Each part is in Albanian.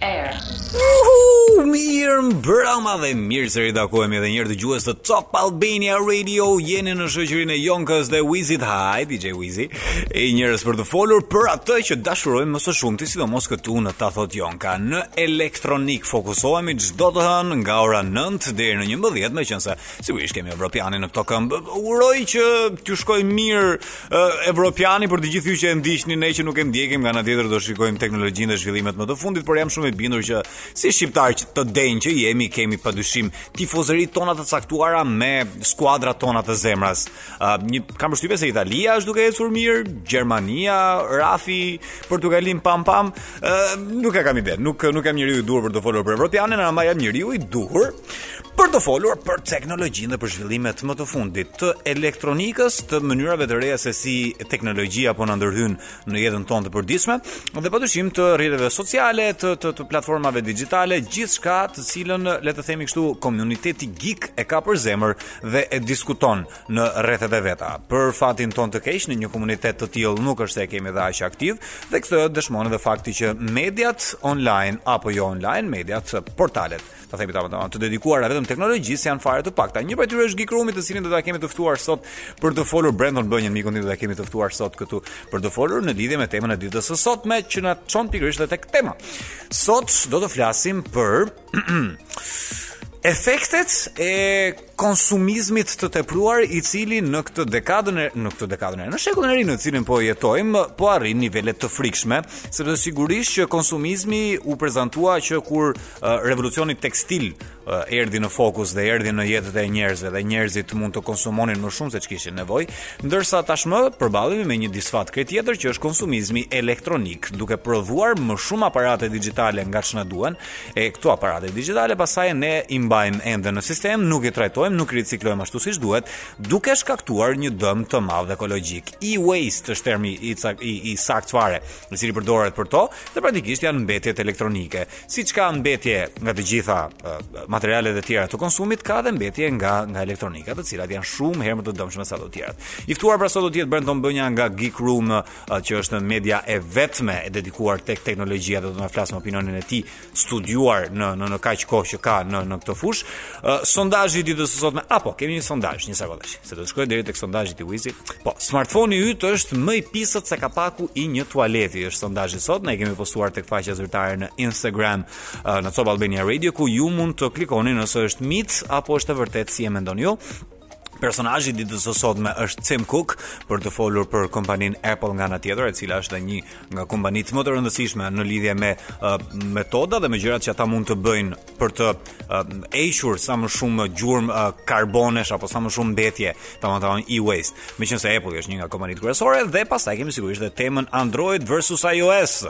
Air. Uhu, mirë mbrëma dhe mirë se ritakohemi edhe një herë dëgjues të Top Albania Radio Jeni në shoqërinë e Jonkës dhe Wizit Hi, DJ Wizi E hëna është për të folur për atë që dashurojmë më së shumti sidomos këtu në Ta thotë Jonka Në elektronik fokusohemi çdo të hënë nga ora 9 deri në njëmbëdhjetë Meqenëse, sigurisht kemi Evropianin në këto këmbë Uroj që t'ju shkoj mirë Evropiani për të gjithë ju që e ndiqni ne që nuk e ndjekim nga ana tjetër do shikojmë teknologjinë dhe zhvillimet më të fundit, por jam shumë e bindur që si shqiptarë që të denjë që jemi kemi padyshim tifozëritë tona të caktuara me skuadrat tona të zemrës. Uh, një kam përshtypjen se Italia është duke ecur mirë, Gjermania, Rafi, Portugalin pam pam, uh, nuk e kam idenë, nuk nuk jam njeriu i duhur për të folur për Evropianin, ama jam njeriu i duhur për të folur për teknologjinë dhe për zhvillimet më të fundit të elektronikës, të mënyrave të reja se si teknologjia po na ndërhyn në jetën tonë të përditshme, dhe padyshim të rrjeteve sociale, të të, të platformave digjitale, gjithçka të cilën le të themi kështu komuniteti geek e ka për zemër dhe e diskuton në rrethet e veta. Për fatin tonë të keq në një komunitet të tillë nuk është se e kemi dhe aq aktiv dhe këtë e dëshmon edhe fakti që mediat online apo jo online, mediat portalet ta themi tamam tamam, të dedikuara vetëm teknologjisë janë fare të pakta. Një prej tyre është Geek Room-i, të cilin do ta kemi të ftuar sot për të folur Brenton Bënjën, mikun tim do ta kemi të ftuar sot këtu për të folur në lidhje me temën e ditës së sotme që na çon pikërisht edhe tek tema. Sot do të flasim për efektet e konsumizmit të tepruar i cili në këtë dekadën e në këtë dekadën e në shekullin e ri në të cilin po jetojmë po arrin nivele të frikshme sepse sigurisht që konsumizmi u prezantua që kur uh, revolucioni tekstil uh, erdhi në fokus dhe erdhi në jetët e njerëzve dhe njerëzit mund të konsumonin më shumë se ç'kishin nevojë ndërsa tashmë përballemi me një disfatë krejt tjetër që është konsumizmi elektronik duke prodhuar më shumë aparate digjitale nga ç'na duhen E këto aparate digjitale pastaj ne i mbajmë ende në sistem, nuk i trajtojmë, nuk i riciklojmë ashtu siç duhet, duke shkaktuar një dëm të madh ekologjik. E-waste është termi i cak, i, i saktë fare, i cili përdoret për to, dhe praktikisht janë mbetjet elektronike. Siç ka mbetje nga të gjitha materialet e tjera të konsumit, ka dhe mbetje nga nga elektronika, të cilat janë shumë herë më të dëmshme se ato të tjerat. I ftuar pra sot do të jetë Brenton Bënja nga Geek Room që është media e vetme e dedikuar tek teknologjia dhe do të na flasë opinionin e tij studiuar në në në kaq kohë që ka në në këtë fushë. Uh, sondazhi i ditës së sotme, apo kemi një sondazh, një sekondë sa të shkoj deri tek sondazhi i Wizi. Po, smartphone-i jot është më i pisët se kapaku i një tualeti, është sondazhi sot, ne e kemi postuar tek faqja zyrtare në Instagram uh, në Top Albania Radio ku ju mund të klikoni nëse është mit apo është e vërtetë si e mendoni ju. Personazhi i ditës së sotme është Tim Cook për të folur për kompaninë Apple nga ana tjetër, e cila është dhe një nga kompanitë më të rëndësishme në lidhje me uh, metoda dhe me gjërat që ata mund të bëjnë për të uh, hequr sa më shumë gjurmë uh, karbonesh apo sa më shumë mbetje, tamam e-waste. Meqenëse Apple është një nga kompanitë kryesore dhe pastaj kemi sigurisht dhe temën Android versus iOS.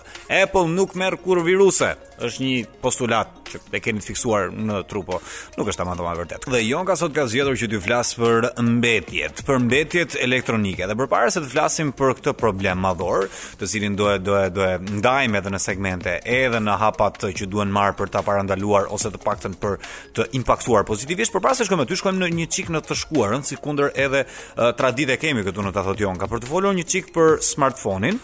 Apple nuk merr kurrë viruse. është një postulat që e keni të fiksuar në tru po nuk është tamam e vërtetë. Dhe Jonka sot ka zgjedhur që t'ju flasë për mbetjet, për mbetjet elektronike. Dhe përpara se të flasim për këtë problem madhor, të cilin do e do e do e ndajmë edhe në segmente, edhe në hapat që duhen marrë për ta parandaluar ose të paktën për të impaktuar pozitivisht, përpara se shkojmë aty, shkojmë një çik në të shkuarën, sikundër edhe traditë e kemi këtu në ta thotë Jonka për të folur një çik për smartfonin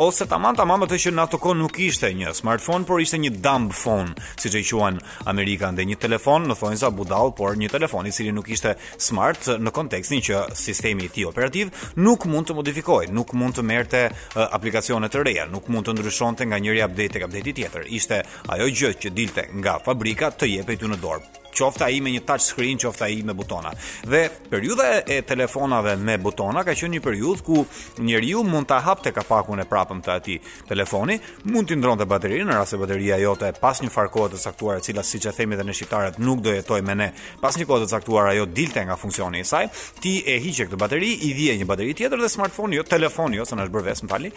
ose tamam tamam atë që në ato kohë nuk ishte një smartphone por ishte një dumb phone siç e quajnë amerikanët, një telefon në thonjëza budalla por një telefon i cili nuk ishte smart në kontekstin që sistemi i tij operativ nuk mund të modifikohej nuk mund të merrte aplikacione të reja nuk mund të ndryshonte nga njëri update tek update-i tjetër ishte ajo gjë që dilte nga fabrika të jepej ty në dorë qoftë ai me një touch screen, qoftë ai me butona. Dhe periudha e telefonave me butona ka qenë një periudhë ku njeriu mund ta hapte kapakun e prapëm të atij telefoni, mund t'i ndronte baterinë në rast se bateria jote pas një farë kohe të caktuar, e cila siç e themi edhe ne shqiptarët nuk do jetojë me ne, pas një kohe të caktuar ajo dilte nga funksioni i saj, ti e hiqe këtë bateri, i vije një bateri tjetër dhe smartphone-i jot, telefoni jot, se na është bërë ves, më falni.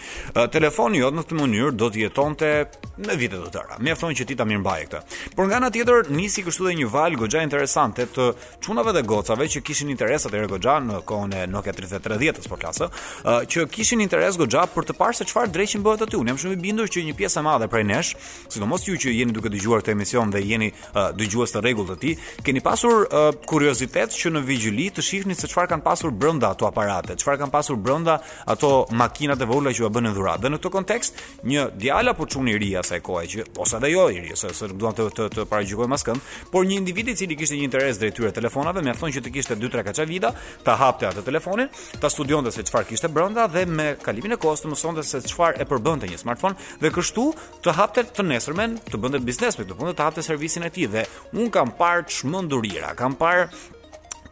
Telefoni jot në këtë mënyrë do të jetonte vite të tëra. Mjafton që ti ta mirëmbaje këtë. Por nga ana tjetër nisi kështu edhe një valë goxha interesante të çunave dhe gocave që kishin interes atëherë goxha në kohën e Nokia 3310-s po flas, uh, që kishin interes goxha për të parë se çfarë dreqin bëhet aty. Unë jam shumë i bindur që një pjesë e madhe prej nesh, sidomos ju që jeni duke dëgjuar këtë emision dhe jeni uh, dëgjues të rregullt të tij, keni pasur uh, kuriozitet që në vegjëli të shihni se çfarë kanë pasur brenda ato aparate, çfarë kanë pasur brenda ato makinat e vogla që ua bënin dhuratë. Dhe në këtë kontekst, Një djalë apo çun i ri asaj kohe që ose edhe jo i ri, se se nuk dua të të, të paragjykojmë askënd, por një individ i cili kishte një interes drejt këtyre telefonave, mjafton që të kishte 2-3 kaçavida, ta hapte atë telefonin, ta studionte se çfarë kishte brenda dhe me kalimin e kohës të mësonte se çfarë e përbënte një smartphone dhe kështu të hapte të nesërmen, të bënte biznes me këtë punë, të hapte servisin e tij dhe unë kam parë çmendurira, kam parë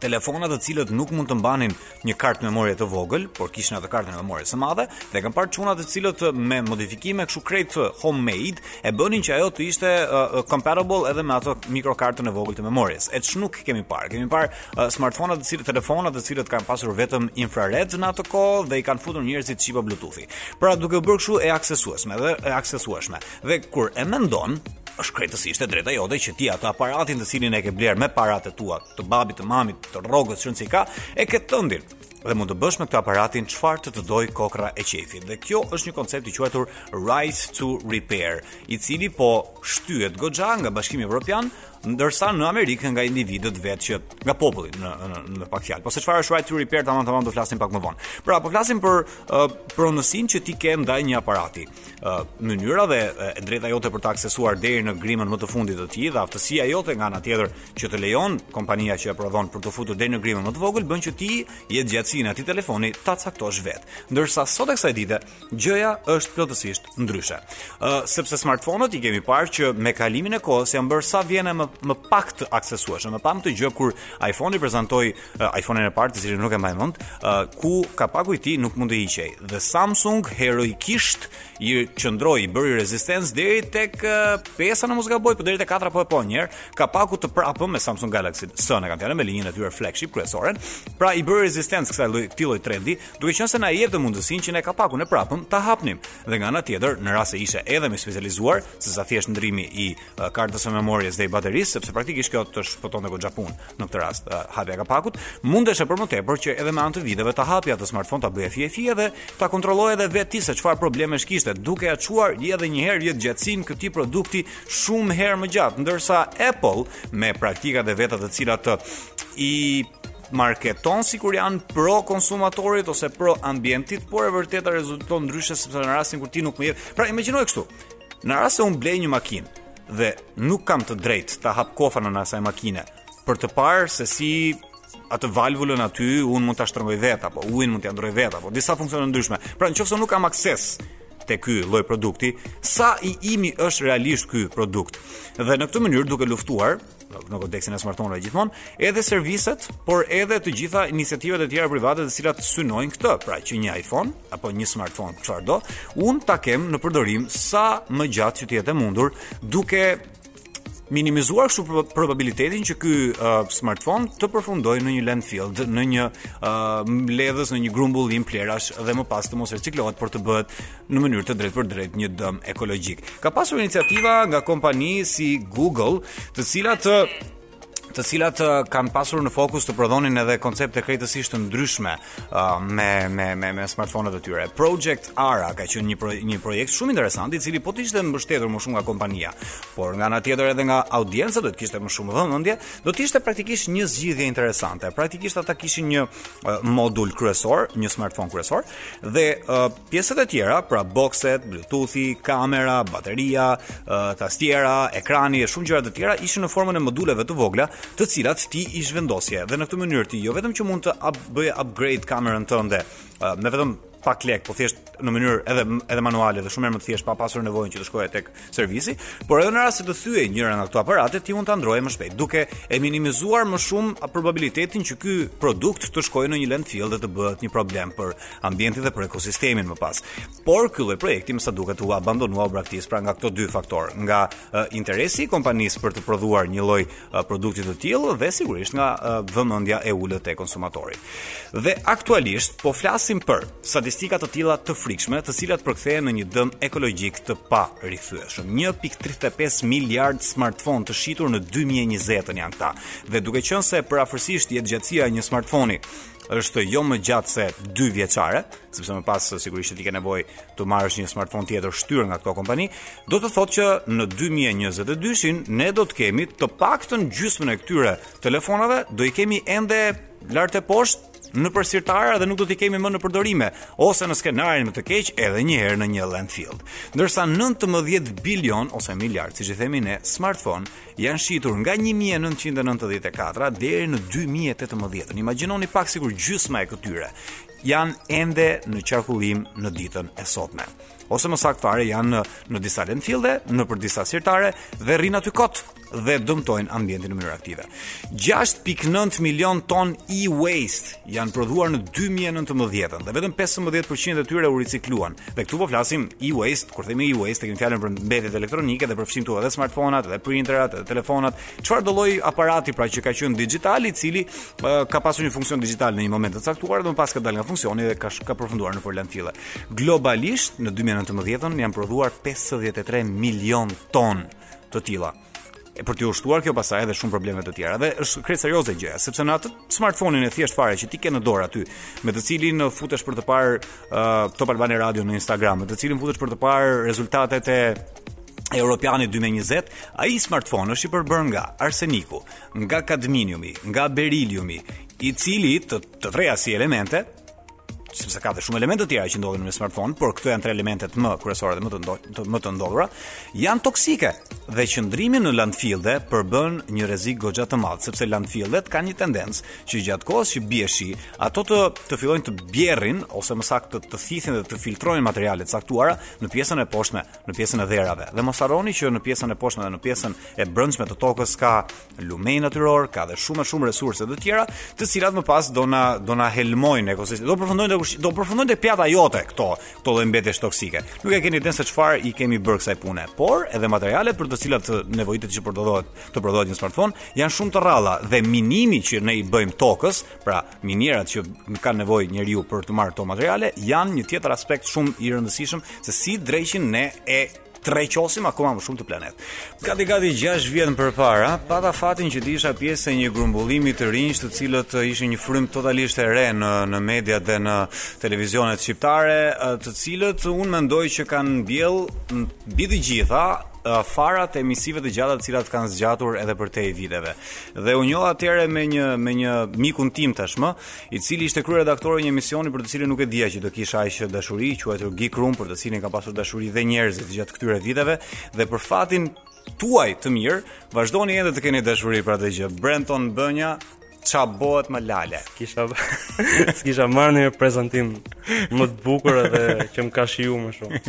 telefona të cilët nuk mund të mbanin një kartë memorie të vogël, por kishin atë kartën e memories së madhe, dhe kam parë çuna të cilët me modifikime kështu krejt homemade e bënin që ajo të ishte uh, compatible edhe me ato mikrokartën e vogël të memories. E ç'nuk kemi parë? Kemi parë uh, smartphone-a të cilët telefona të cilët kanë pasur vetëm infrared në atë kohë dhe i kanë futur njerëzit çipa bluetoothi. Pra duke e bërë kështu e aksesueshme dhe e aksesueshme. Dhe kur e mendon, është krejtësisht e drejta jote që ti atë aparatin të cilin e ke blerë me paratë e tua, të babit, të mamit, të rrogës rëndësi s'ka, e ke tëndin. Dhe mund të bësh me këtë aparatin çfarë të të dojë kokrra e qejfit. Dhe kjo është një koncept i quajtur Right to Repair, i cili po shtyhet goxha nga Bashkimi Evropian, ndërsa në Amerikë nga individët vetë që nga populli në në, në pak fjalë. Po se çfarë është right to repair tamam tamam do flasim pak më vonë. Pra, po flasim për uh, pronësinë që ti ke ndaj një aparati. uh, mënyra dhe e drejta jote për të aksesuar deri në grimën më të fundit të tij dhe aftësia jote nga ana tjetër që të lejon kompania që e prodhon për t'u futur deri në grimën më të vogël bën që ti jetëgjatësinë e atij telefoni ta caktosh vet. Ndërsa sot e kësaj dite gjëja është plotësisht ndryshe. Uh, sepse smartphone-ët i kemi parë që me kalimin e kohës janë bërë sa vjen e më pak të aksesueshëm. E pamë këtë gjë kur iPhone-i prezantoi uh, iPhone-in e parë, të cilin nuk e mbaj mend, uh, ku kapaku i tij nuk mund të hiqej. Dhe Samsung heroikisht i qëndroi, i bëri rezistencë deri tek uh, pesa në mos gaboj, po deri tek katra po e po njëherë, kapakut të prapëm me Samsung Galaxy S e kam fjalën me linjën e tyre flagship kryesore. Pra i bëri rezistencë kësaj lloj këtij lloj trendi, duke qenë se na e jepte mundësinë që ne kapakun e prapëm ta hapnim. Dhe nga ana tjetër, në rast se ishe edhe më i specializuar, sesa thjesht ndërrimi i kartës së memories dhe i baterisë, sepse praktikisht kjo të shpëtonte goxha punë në këtë rast uh, hapja e kapakut, mundeshe për më tepër që edhe me anë të vidave ta hapje atë smartphone ta bëje fije fije dhe ta kontrolloje edhe vetë ti se çfarë problemesh kishte, duke ia çuar edhe një herë jetëgjatësinë këtij produkti shumë herë më gjatë, ndërsa Apple me praktikat e veta të cilat i marketon sikur janë pro konsumatorit ose pro ambientit, por e vërteta rezulton ndryshe sepse në rastin kur ti nuk më jep. Pra imagjinoje kështu. Në rast se unë blej një makinë dhe nuk kam të drejtë ta hap kofanon e asaj makine për të parë se si atë valvulën aty unë mund ta shtrëngoj vetë apo ujin mund t'ia ndërroj vetë apo disa funksione të ndryshme. Pra nëse nuk kam akses te ky lloj produkti, sa i imi është realisht ky produkt. Dhe në këtë mënyrë duke luftuar, në kontekstin e smartphone-ve gjithmonë, edhe serviset, por edhe të gjitha iniciativat e tjera private të cilat synojnë këtë, pra që një iPhone apo një smartphone çfarëdo, unë ta kem në përdorim sa më gjatë që të jetë e mundur, duke minimizuar kështu probabilitetin që ky uh, smartphone të përfundojë në një landfill, në një uh, mbledhës, në një grumbullim plehrash dhe më pas të mos riciklohet, por të bëhet në mënyrë të drejtpërdrejtë një dëm ekologjik. Ka pasur iniciativa nga kompani si Google, të cilat të të cilat kanë pasur në fokus të prodhonin edhe koncepte krejtësisht të ndryshme uh, me me me me smartphone-et e tyre. Project Ara ka qenë një pro, një projekt shumë interesant i cili po të ishte mbështetur më shumë nga kompania, por nga ana tjetër edhe nga audienca do të kishte më shumë vëmendje, do të ishte praktikisht një zgjidhje interesante. Praktikisht ata kishin një uh, modul kryesor, një smartphone kryesor dhe uh, Pjesët e tjera, pra bokset, bluetoothi, kamera, bateria, tastiera, ekrani e shumë gjëra të tjera ishin në formën e moduleve të vogla, të cilat ti i zhvendosje dhe në këtë mënyrë ti jo vetëm që mund të up, bëje upgrade kamerën tënde me vetëm pak lekë, po thjesht në mënyrë edhe edhe manuale dhe shumë më të thjeshtë pa pasur nevojën që të shkoje tek servisi, por edhe në rast se të thyhej njëra nga këto aparate, ti mund ta ndërroje më shpejt, duke e minimizuar më shumë probabilitetin që ky produkt të shkojë në një landfill dhe të bëhet një problem për ambientin dhe për ekosistemin më pas. Por ky lloj projekti me sa duket u abandonua, u braktis pra nga këto dy faktorë, nga uh, interesi i kompanisë për të prodhuar një lloj produkti të tillë dhe sigurisht nga vëmendja e ulët e konsumatorit. Dhe aktualisht po flasim për statistika të tilla të frikshme, të cilat përkthehen në një dëm ekologjik të parikthyeshëm. 1.35 miliard smartphone të shitur në 2020 janë këta. Dhe duke qenë se përafërsisht jetëgjatësia e një smartphone-i është jo më e gjatë se 2 vjeçare, sepse më pas sigurisht ti ke nevojë të marrësh një smartphone tjetër shtyrë nga këto kompani, do të thotë që në 2022-shin ne do të kemi të paktën gjysmën e këtyre telefonave, do i kemi ende lart e poshtë nëpër sirtarë dhe nuk do t'i kemi më në përdorime, ose në skenarin më të keq edhe një herë në një landfill. Ndërsa 19 bilion ose miliard, siç i themi ne, smartphone Janë shitur nga një mijë e nëntëqind e nëntëdhjetë e katra deri në dy mijë e tetëmbëdhjetë. Imagjinoni pak sikur gjysma e këtyre janë ende në qarkullim në ditën e sotme. Ose më saktë janë në, në disa landfille, nëpër disa sirtarë dhe rrinë aty kot dhe dëmtojnë ambientin në mënyrë aktive. 6.9 milion ton e-waste janë prodhuar në 2019 dhe vetëm 15% e tyre u ricikluan. Dhe këtu po flasim e-waste, kur themi e-waste, kemi fjalën për mbetjet elektronike dhe përfshijmë këtu edhe smartfonat, edhe printerat, edhe telefonat. Çfarëdo lloj aparati pra që ka qenë digital i cili uh, ka pasur një funksion digital në një moment të caktuar dhe më pas ka dalë nga funksioni dhe ka ka përfunduar nëpër landfille. Globalisht në 2019 janë prodhuar 53 milion ton të tilla. e për t'iu shtuar kjo pastaj edhe shumë probleme të tjera dhe është krejt serioze gjëja sepse në atë smartphone-in e thjeshtë fare që ti ke në dorë aty me të cilin uh, futesh për të parë uh, Top Albania Radio në Instagram me të cilin futesh për të parë rezultatet e Europianit 2020, ai smartphone është i përbërë nga arseniku, nga kadminiumi, nga beriliumi, i cili të, të treja si elemente, sepse ka dhe shumë elemente të tjera që ndodhen në smartphone, por këto janë tre elementet më kryesore dhe më të ndodhura, më të ndodhura, janë toksike dhe qëndrimi në landfille përbën një rrezik goxha të madh, sepse landfillet kanë një tendencë që gjatë kohës që bie shi, ato të të fillojnë të bjerrin ose më saktë të, të thithin dhe të filtrojnë materiale të caktuara në pjesën e poshtme, në pjesën e dherave. Dhe mos harroni që në pjesën e poshtme dhe në pjesën e brendshme të tokës ka lumenj natyror, ka dhe shumë e shumë resurse të tjera, të cilat më pas do na do na helmojnë ekosistemin. Do përfundojnë te do përfundojnë te pjata jote këto, këto lloj mbetjesh toksike. Nuk e keni idenë se çfarë i kemi bërë kësaj pune, por edhe materialet për të cilat nevojitet që përdoret të prodhohet një smartphone janë shumë të rralla dhe minimi që ne i bëjmë tokës, pra minierat që kanë nevojë njeriu për të marrë këto materiale, janë një tjetër aspekt shumë i rëndësishëm se si dreqin ne e dreqosim akoma më shumë këtë planet. Gati gati 6 vjet përpara, pata fatin që të isha pjesë e një grumbullimi të rinjsh, të cilët ishin një frymë totalisht e re në në media dhe në televizionet shqiptare, të cilët unë mendoj që kanë mbjellë mbi të gjitha farat e miqësive të gjata të cilat kanë zgjatur edhe përtej viteve. Dhe u njoha atëherë me një me një mikun tim tashmë, i cili ishte kryeredaktor i një emisioni për të cilin nuk e dija që do kisha aq dashuri, i quajtur Geek Room, për të cilin ka pasur dashuri dhe njerëzit gjatë këtyre viteve dhe për fatin tuaj të mirë, vazhdoni edhe të keni dashuri për atë gjë. Brenton Bënja, ça bëhet mo lale. S'kisha s'kisha marrë një prezantim më të bukur edhe që më ka shiju më shumë.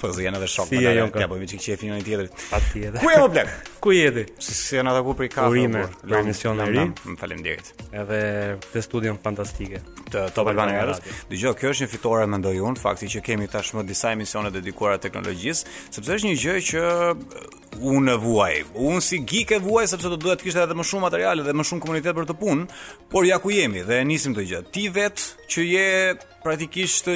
Po se jena edhe shokë si mo lale, ja bëjmë çik qejfin njëri-tjetrit. Patjetër. Ku je mo Blek? Ku je ti? S'jena taku për kafe? Urime, për emisionin e ri. Faleminderit. edhe këtë studion fantastike të Top Albania Radio. Dëgjo, kjo është një fitore mendoj unë, fakti që kemi tashmë disa emisione dedikuara teknologjisë, sepse është një gjë që unë vuaj. Unë si geek e vuaj sepse do duhet të kishte edhe më shumë materiale dhe më shumë komunitet për këtë punë, por ja ku jemi dhe nisim këtë gjë. Ti vetë që je praktikisht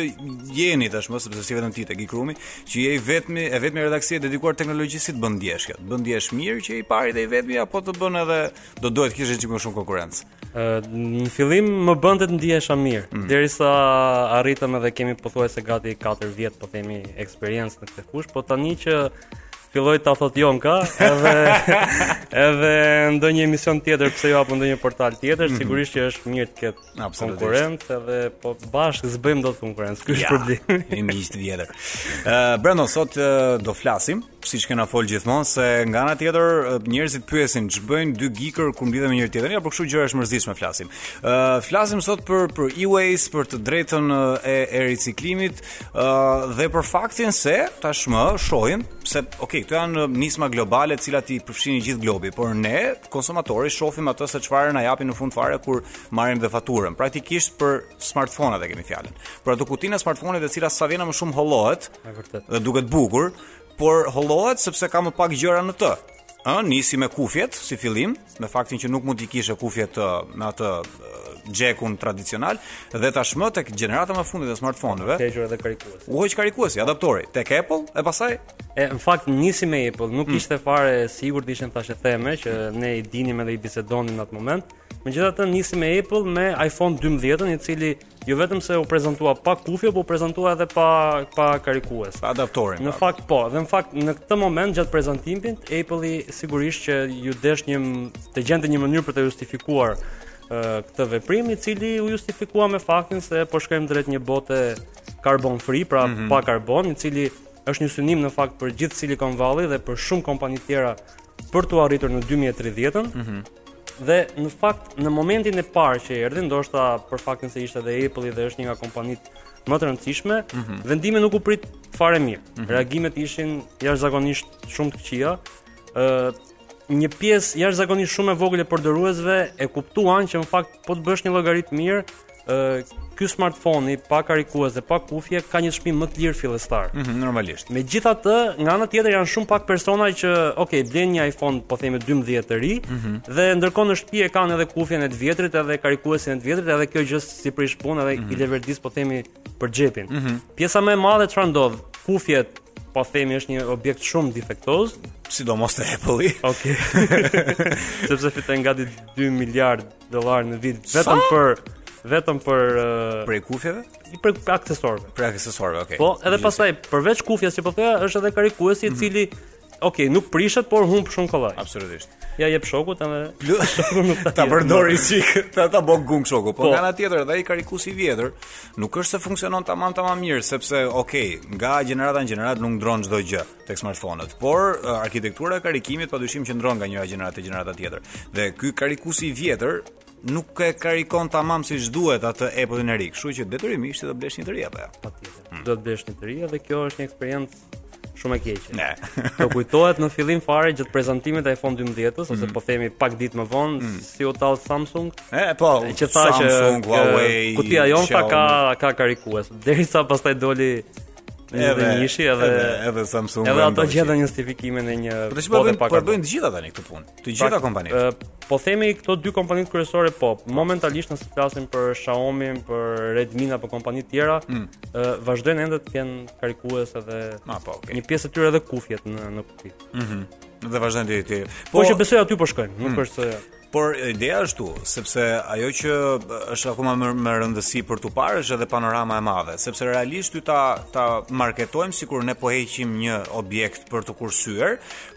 jeni tashmë sepse s'je vetëm ti te Geek Roomi, që je i vetmi e vetmja redaksi e dedikuar teknologjisë si të bën ndihesh kjo. Bën ndihesh mirë që je i pari dhe i vetmi apo të bën edhe do duhet të kishte çik më shumë konkurrencë. Në fillim më bënte të ndihesha mirë, mm. derisa arritëm edhe kemi pothuajse gati 4 vjet po themi eksperiencë në këtë fushë, po tani që filloi ta thotë Jonka, edhe edhe ndonjë emision tjetër pse jo apo ndonjë portal tjetër, mm -hmm. sigurisht që është mirë të ketë Absolutisht. Konkurrencë edhe po bashkë s'bëjmë dot konkurrencë. Ky është ja, problemi. Jemi miq të vjetër. Ë, uh, Brenton sot uh, do flasim, siç kena fol gjithmonë se nga ana tjetër uh, njerëzit pyesin ç'bëjnë dy geekër kur mblidhen me njëri tjetrin, apo kështu gjërash të mërzitshme flasim. Ë, uh, flasim sot për për e-waste, për të drejtën uh, e, e riciklimit, ë uh, dhe për faktin se tashmë shohim se okay, këto janë nisma globale, të cilat i përfshijnë gjithë globin, por ne konsumatorët shohim atë se çfarë na japin në fund fare kur marrim dhe faturën. Praktikisht për smartphone-at e kemi fjalën. Për atë kutinë e smartphone-it e cila sa vjen më shumë hollohet. Është vërtet. Dhe duket bukur, por hollohet sepse ka më pak gjëra në të. Ë, nisi me kufjet si fillim, me faktin që nuk mund t'i kishe kufjet uh, me atë uh, xhekun tradicional dhe tashmë tek gjenerata më e fundit e smartphone-ëve. Ka edhe karikues. U hoq karikuesi, adaptori tek Apple e pastaj e në fakt nisi me Apple, nuk hmm. ishte fare e sigurt ishin thashetheme që ne i dinim edhe i bisedonim në atë moment Megjithatë nisi me Apple me iPhone 12-ën, i cili jo vetëm se u prezantua pa kufje, por u prezantua edhe pa pa karikues. Pa adaptorin. Në fakt po, dhe në fakt në këtë moment gjatë prezantimit Apple-i sigurisht që iu desh të gjente një mënyrë për të justifikuar këtë veprim i cili u justifikua me faktin se po shkojmë drejt një bote carbon free, pra mm -hmm. pa karbon, i cili është një synim në fakt për gjithë Silicon Valley dhe për shumë kompani tjera për t'u arritur në 2030-ën. Mm -hmm. Dhe në fakt në momentin e parë që erdhi, ndoshta për faktin se ishte dhe Apple-i dhe është një nga kompanitë më të rëndësishme, mm -hmm. vendimi nuk u prit fare mirë. Mm -hmm. Reagimet ishin jashtëzakonisht shumë të këqija. ë një pjesë jashtëzakonisht shumë e vogël e përdoruesve e kuptuan që në fakt Po të bësh një llogari të mirë, ë ky smartphone-i pa karikues dhe pa kufje ka një çmim më të lirë fillestar. Mm -hmm, normalisht. Megjithatë, nga ana tjetër janë shumë pak persona që, ok, blejnë një iPhone, po themi 12 të ri, mm -hmm. dhe ndërkohë në shtëpi e kanë edhe kufjen e të vjetrit, edhe karikuesin e të vjetrit, edhe kjo gjë s'i prish punë edhe mm -hmm. i leverdis po themi për xhepin. Mm -hmm. Pjesa më e madhe çfarë ndodh? Kufjet Po themi është një objekt shumë defektoz, sidomos te Apple-i. Okej. Okay. Sepse fiton gati 2 miliard dollar në vit vetëm Sa? për vetëm për uh, për kufjeve, për aksesorëve. Për aksesorëve, okay. Po, edhe pastaj përveç kufjes që po thoja është edhe karikuesi i mm -hmm. cili Ok, nuk prishet, por humb shumë kollaj. Absolutisht. Ia jep shokut edhe ta përdori sik, ta ta bë gum shoku. Po, po. nga ana tjetër, edhe ai karikuesi i vjetër, Nuk është se funksionon tamam tamam mirë, sepse ok, nga gjenerata në gjeneratë nuk ndron çdo gjë tek smartphone-ët, por uh, arkitektura e karikimit padyshim që ndron nga njëra gjeneratë te gjenerata tjetër. Dhe ky karikusi i vjetër nuk e karikon tamam siç duhet atë Apple-in e ri, kështu që detyrimisht do blesh një të ri apo jo. Patjetër. Hmm. Do të blesh një të ri dhe kjo është një eksperiencë Shumë e keqe. Ne. Të kujtohet në fillim fare gjatë prezantimit të iPhone 12-s ose mm. po themi pak ditë më vonë mm. si u tall Samsung. E po, që tha që Samsung, Huawei. Kutia jonë tha ka ka karikues. Derisa pastaj doli edhe 21-shi edhe edhe, edhe Samsung. Edhe ato gjetën justifikimin e një po të pak. Po bëjnë të gjitha tani këtë punë. Të gjitha kompanitë. Pra, po themi këto dy kompanitë kryesore po, momentalisht nëse flasim për Xiaomi, për Redmi apo kompani të tjera, mm. vazhdojnë ende të kenë karikues edhe ah, po, okay. një pjesë e tyre edhe kufjet në në kuti. Mhm. Mm dhe vazhdojnë deri te. Po, po që besoj aty po shkojnë, nuk mm. është se Por ideja është këtu, sepse ajo që është akoma më, me rëndësi për t'u parë është edhe panorama e madhe, sepse realisht ty ta ta marketojnë sikur ne po heqim një objekt për të kursyer,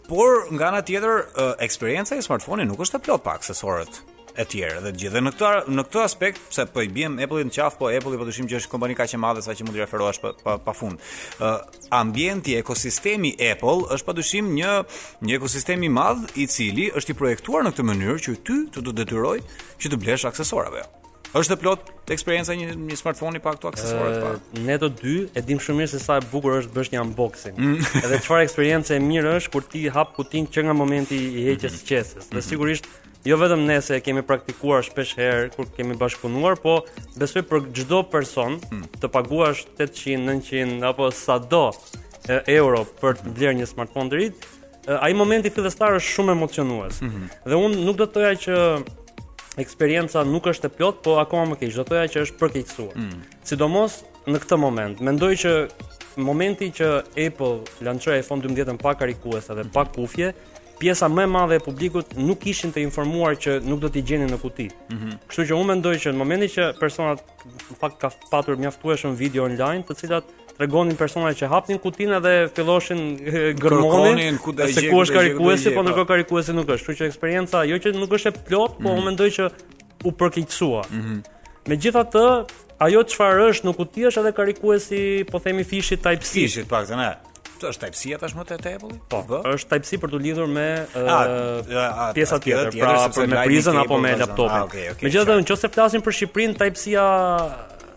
Por nga ana tjetër, eksperienca e smartphone-it nuk është e plotë pa aksesorët e tjerë dhe gjithë në këtë në këtë aspekt pse po i biem Apple-it në qafë, po Apple-i padyshim që është kompani kaq e madhe sa që mund t'i referohesh pa pa, pa fund. Ë uh, ambienti, ekosistemi Apple është padyshim një një ekosistem i madh i cili është i projektuar në këtë mënyrë që ty të të detyrojë që të blesh aksesorave. Është e plotë eksperienca një një smartphone pa këto aksesorët të para. Ne të dy e dimë shumë mirë se sa e bukur është bësh një unboxing. Mm. Edhe çfarë eksperience e mirë është kur ti hap kutinë që nga momenti i heqjes së qeses. Dhe mhm. sigurisht jo vetëm ne se e kemi praktikuar shpesh herë kur kemi bashkëpunuar, po besoj për çdo person mm. të paguash 800, 900 apo sado euro për të blerë një smartphone të ri, ai momenti fillestar është shumë emocionues. Mm -hmm. Dhe unë nuk do të thoja që eksperienca nuk është e plotë, po akoma më keq, do të thoja që është përkeqësuar. Mm. Sidomos në këtë moment, mendoj që momenti që Apple lançoi iPhone 12-ën pa karikuese dhe pa kufje, pjesa më e madhe e publikut nuk ishin të informuar që nuk do t'i gjenin në kuti. Mm -hmm. Kështu që unë mendoj që në momentin që personat në fakt ka patur mjaftueshëm video online të cilat tregonin persona që hapnin kutinë dhe filloshin gërmonin se ku është karikuesi, po ndërkohë karikuesi nuk është. Kështu që eksperienca jo që nuk është e plotë, po mhm. unë mendoj që u përkeqësua. Mhm. Megjithatë, ajo çfarë është në kuti është edhe karikuesi, po themi fishi Type C. Fishi, paktën e. Të është Type-C e tashmë te table? Po, po. Është Type-C për t'u lidhur me ah, pjesa tjetër, pra për me prizën apo me laptopin. Ah, okay, okay, Megjithatë, nëse flasim për Shqipërinë, Type-C-a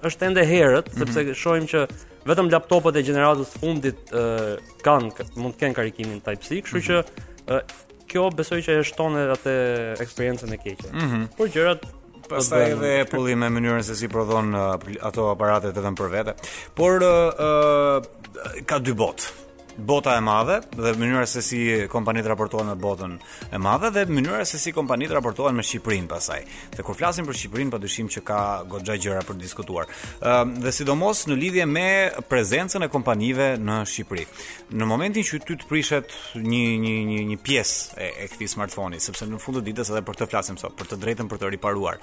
është ende herët, mhm. sepse mm -hmm. shohim që vetëm laptopët e gjeneratës së fundit uh, kanë mund të kenë karikimin Type-C, kështu mm -hmm. që uh, Kjo besoj që e shton edhe atë eksperiencën e keqe. Mm -hmm. Por gjërat pastaj po edhe Apple-i me mënyrën se si prodhon uh, ato aparate vetëm për vete. Por uh, uh, ka dy botë bota e madhe dhe mënyra se si kompanitë raportohen me botën e madhe dhe mënyra se si kompanitë raportohen me Shqipërinë pastaj. Dhe kur flasim për Shqipërinë, padyshim që ka goxha gjëra për të diskutuar. Ëm dhe sidomos në lidhje me prezencën e kompanive në Shqipëri. Në momentin që ty të prishet një një një një pjesë e, e këtij smartphone-i, sepse në fund të ditës edhe po të flasim sot, për të drejtën për të riparuar.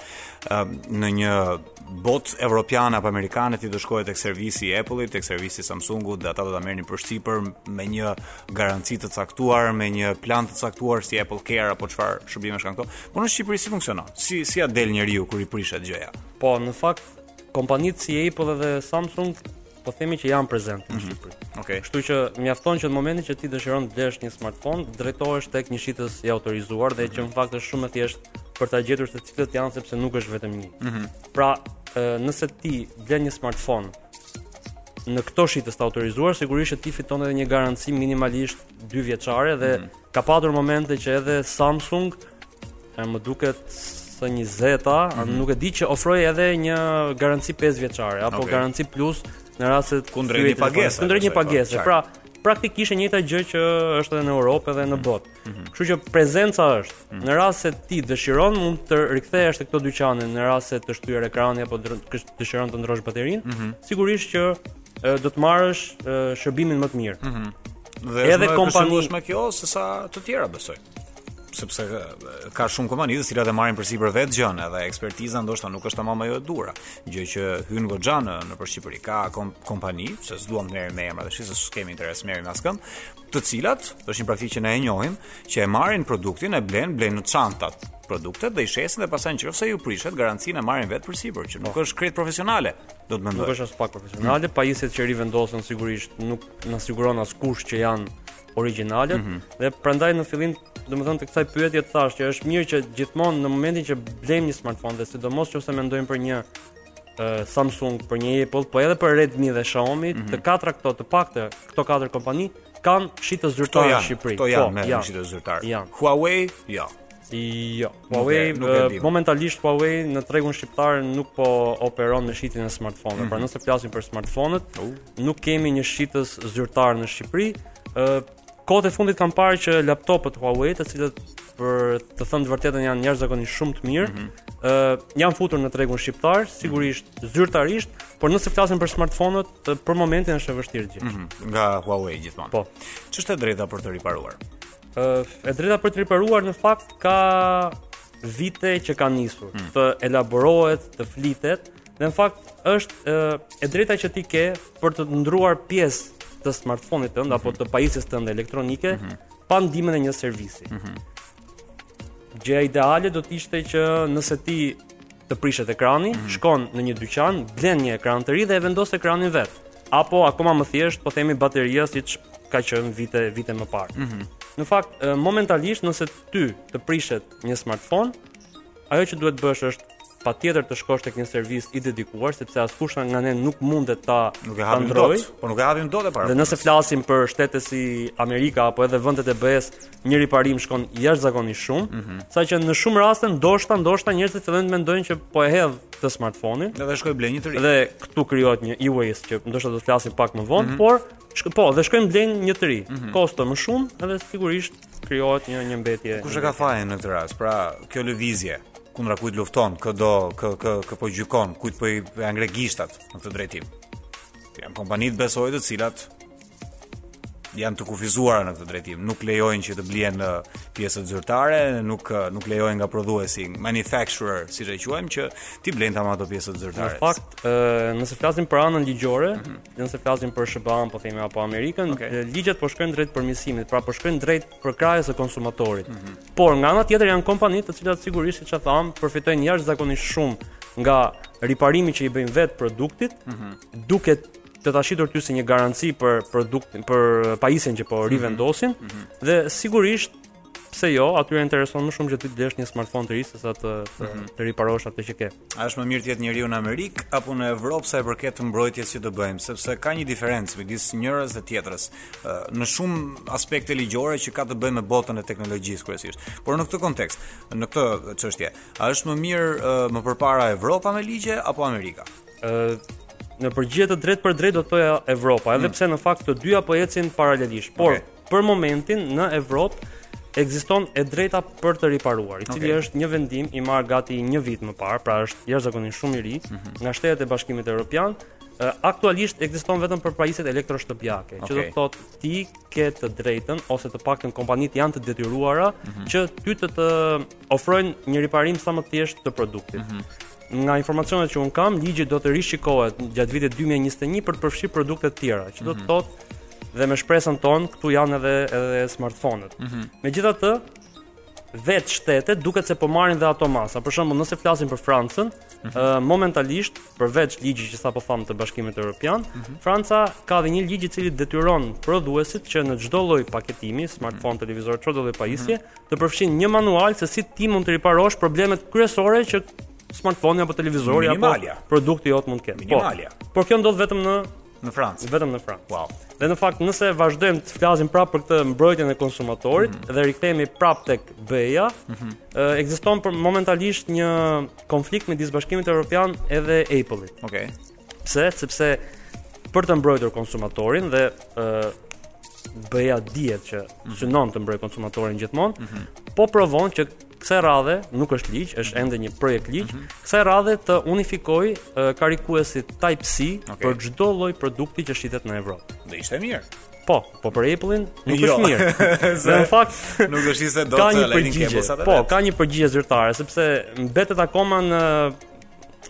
Ëm në një botë evropiane apo amerikane ti do shkoje tek servisi i Apple-it, tek servisi i Samsung-ut dhe ata do ta merrnin përsipër me një garanci të caktuar, me një plan të caktuar si Apple Care apo çfarë shërbimesh kanë këto. Por në Shqipëri si funksionon? Si si ia del njeriu kur i prishet gjëja? Po, në fakt kompanitë si Apple dhe Samsung po themi që janë prezente në mhm. Shqipëri. Mm -hmm. Okej. Okay. Kështu që mjafton që në momentin që ti dëshiron të blesh një smartphone, drejtohesh tek një shitës i autorizuar dhe që në fakt është shumë e thjeshtë për ta gjetur se cilët janë sepse nuk është vetëm një. Mm -hmm. Pra, nëse ti blen një smartphone në këto shitës të autorizuar, sigurisht që ti fiton edhe një garanci minimalisht 2 vjeçare dhe mm -hmm Ka patur momente që edhe Samsung e më duket S20-a, mm -hmm. nuk e di që ofroi edhe një garanci 5 vjeçare apo okay. garanci plus në rast se kundrejt një pagese. Kundrejt një pagese. Pra, praktikisht e njëjta gjë që është edhe në Europë edhe në botë. Mm -hmm. Kështu që prezenca është. Mm -hmm. Në rast se ti dëshiron mund të rikthehesh te këto dyqane në rast se të është thyer ekrani apo dëshiron të ndrosh baterinë, mm -hmm. sigurisht që do të marrësh shërbimin më të mirë. Mm -hmm. Dhe edhe kompani është më kjo se sa të tjera besoj. Sepse ka shumë kompani të cilat e marrin përsipër vetë gjën, edhe ekspertiza ndoshta nuk është tamam ajo e duhura, gjë që hyn goxha në në për Shqipëri. Ka kom, kompani, se s'duam të merremi me emra, pasi s'kemi interes të merremi me askënd, të cilat është një praktikë që ne e njohim, që e marrin produktin, e blen, blen në çantat, produktet dhe i shesin dhe pastaj nëse ju prishet garancinë e marrin vetë përsipër që nuk po. është krejt profesionale do të mendoj nuk është aspak profesionale mm. pajisjet që rivendosen sigurisht nuk na siguron askush që janë origjinalet mm -hmm. dhe prandaj në fillim domethënë të kësaj pyetje të thashë që është mirë që gjithmonë në momentin që blejmë një smartphone dhe sidomos qoftë se mendojmë për një uh, Samsung, për një Apple, po edhe për Redmi dhe Xiaomi, mm -hmm. të mhm. katra këto të paktën, këto katër kompani kanë shitës zyrtarë në Shqipëri. Këto janë, po, janë, janë. shitës zyrtarë. Janë. Huawei, jo. Jo, Huawei nuk e, nuk e eh, momentalisht Huawei në tregun shqiptar nuk po operon me shitjen e smartphone-ve. Mm -hmm. Pra mhm. nëse flasim për smartphone-et, uh. nuk kemi një shitës zyrtar në Shqipëri. Ë eh, kohët e fundit kam parë që laptopët Huawei, të cilët për të thënë të vërtetën janë jashtëzakonisht shumë të mirë, ë mm -hmm. Eh, janë futur në tregun shqiptar, mhm. sigurisht mm -hmm. zyrtarisht, por nëse flasim për smartphone-et, për momentin është e vështirë t'i gjesh. Mm -hmm. Nga Huawei gjithmonë. Po. Ç'është e drejta për të riparuar? E drejta për të riparuar në fakt ka vite që ka nisur hmm. të elaborohet, të flitet, dhe në fakt është e drejta që ti ke për të ndruar pjesë të smartfonit tënd mm -hmm. apo të pajisjes tënde elektronike mm -hmm. pa ndihmën e një servisi. Mm -hmm. Gjëja ideale do të ishte që nëse ti të prishet ekrani, mm. shkon në një dyqan, blen një ekran të ri dhe e vendos ekranin vetë. Apo akoma më thjesht, po themi bateria siç ka qenë vite vite më parë. Mm -hmm. Në fakt, momentalisht nëse ty të prishet një smartphone, ajo që duhet të bësh është patjetër të shkosh tek një servis i dedikuar, sepse askush nga ne nuk mundet ta nuk e hapim dot, po nuk e hapim dot e para. Dhe nëse flasim për shtete si Amerika apo edhe vendet e BE-s, një riparim shkon jashtëzakonisht shumë, mm -hmm. saqë në shumë raste ndoshta ndoshta njerëzit fillojnë të mendojnë që po e hedh këtë smartphone-in. Dhe dhe shkojnë blejnë një të ri. Dhe këtu krijohet një e-waste që ndoshta do të flasim pak më vonë, mm -hmm. por shko, po, dhe shkojnë blejnë një të ri. Mm -hmm. Kosto më shumë dhe sigurisht krijohet një një mbetje. Kush e ka fajin në këtë rast? Pra, kjo lëvizje kundra kujt lufton, kë do, kë kë kë po gjykon, kujt po ia ngre gishtat në këtë drejtim. Janë kompanitë besoj të cilat janë të kufizuara në këtë drejtim. Nuk lejojnë që të blihen pjesët zyrtare, nuk nuk lejojnë nga prodhuesi, manufacturer, siç e quajmë, që t'i blejnë tamam ato pjesët zyrtare. Në fakt, ë, nëse flasim për anën ligjore, mm -hmm. nëse flasim për SHBA-n, po themi apo Amerikën, okay. ligjet po shkojnë drejt përmirësimit, pra po shkojnë drejt përkrahjes së konsumatorit. Mm -hmm. Por nga ana tjetër janë kompanitë të cilat sigurisht siç e thamë, përfitojnë jashtëzakonisht shumë nga riparimi që i bëjnë vetë produktit, mm -hmm. duke të ta shitur ty si një garanci për produkt për pajisjen që po mhm. rivendosin mm -hmm. dhe sigurisht pse jo, atyre u intereson më shumë që ti të blesh një smartphone të ri sesa të të, mm -hmm. riparosh atë që ke. A është më mirë të jetë njeriu në Amerikë apo në Evropë sa i përket mbrojtjes që të bëjnë, sepse ka një diferencë midis njërës dhe tjetrës në shumë aspekte ligjore që ka të bëjë me botën e teknologjisë kryesisht. Por në këtë kontekst, në këtë çështje, a është më mirë më përpara Evropa me ligje apo Amerika? në përgjigje të drejtpërdrejtë do të thoja Evropa, edhe mm. pse në fakt të dyja po ecin paralelisht. Por okay. për momentin në Evropë ekziston e drejta për të riparuar, i cili okay. është një vendim i marrë gati një vit më parë, pra është jashtëzakonisht shumë i ri mm -hmm. nga shtetet e Bashkimit Evropian. Aktualisht ekziston vetëm për pajisjet elektroshtëpiake, okay. që do të thotë ti ke të drejtën ose të paktën kompanitë janë të detyruara mm -hmm. që ty të të ofrojnë një riparim sa më thjesht të produktit. Mm -hmm. Nga informacionet që unë kam, ligji do të rishikohet gjatë vitit 2021 për të përfshirë produkte të tjera, që do të mhm. thotë dhe me shpresën tonë këtu janë edhe edhe smartphone-et. Mm -hmm. Megjithatë, vetë shtetet duket se po marrin dhe ato masa. Për shembull, nëse flasim për Francën, mm -hmm. uh, momentalisht përveç ligjit që sapo thamë të Bashkimit Evropian, mm -hmm. Franca ka dhe një ligj i cili detyron prodhuesit që në çdo lloj paketimi, smartphone, mm -hmm. televizor, çdo lloj pajisje, mm -hmm të përfshin një manual se si ti mund të riparosh problemet kryesore që smartphone apo televizori apo produkti jot mund të ketë. Po. Minimalja. Po, por kjo ndodh vetëm në në Francë. Vetëm në Francë. Wow. Dhe në fakt nëse vazhdojmë të flasim prapë për këtë mbrojtjen e konsumatorit mm -hmm. dhe rikthehemi prapë tek BE-ja, mm -hmm. ekziston momentalisht një konflikt midis Bashkimit Evropian edhe Apple-it. Okej. Okay. Pse? Sepse për të mbrojtur konsumatorin dhe ë uh, BE-ja dihet që mhm. synon të mbrojë konsumatorin gjithmonë, mm -hmm. po provon që kësaj radhe nuk është ligj, është mhm. ende një projektligj, mm -hmm. kësaj radhe të unifikojë uh, karikuesit Type C okay. për çdo lloj produkti që shitet në Evropë. Do ishte mirë. Po, po për Apple-in nuk jo. është mirë. Se në fakt nuk është ishte dot ka një përgjigje. Po, ka një përgjigje zyrtare sepse mbetet akoma në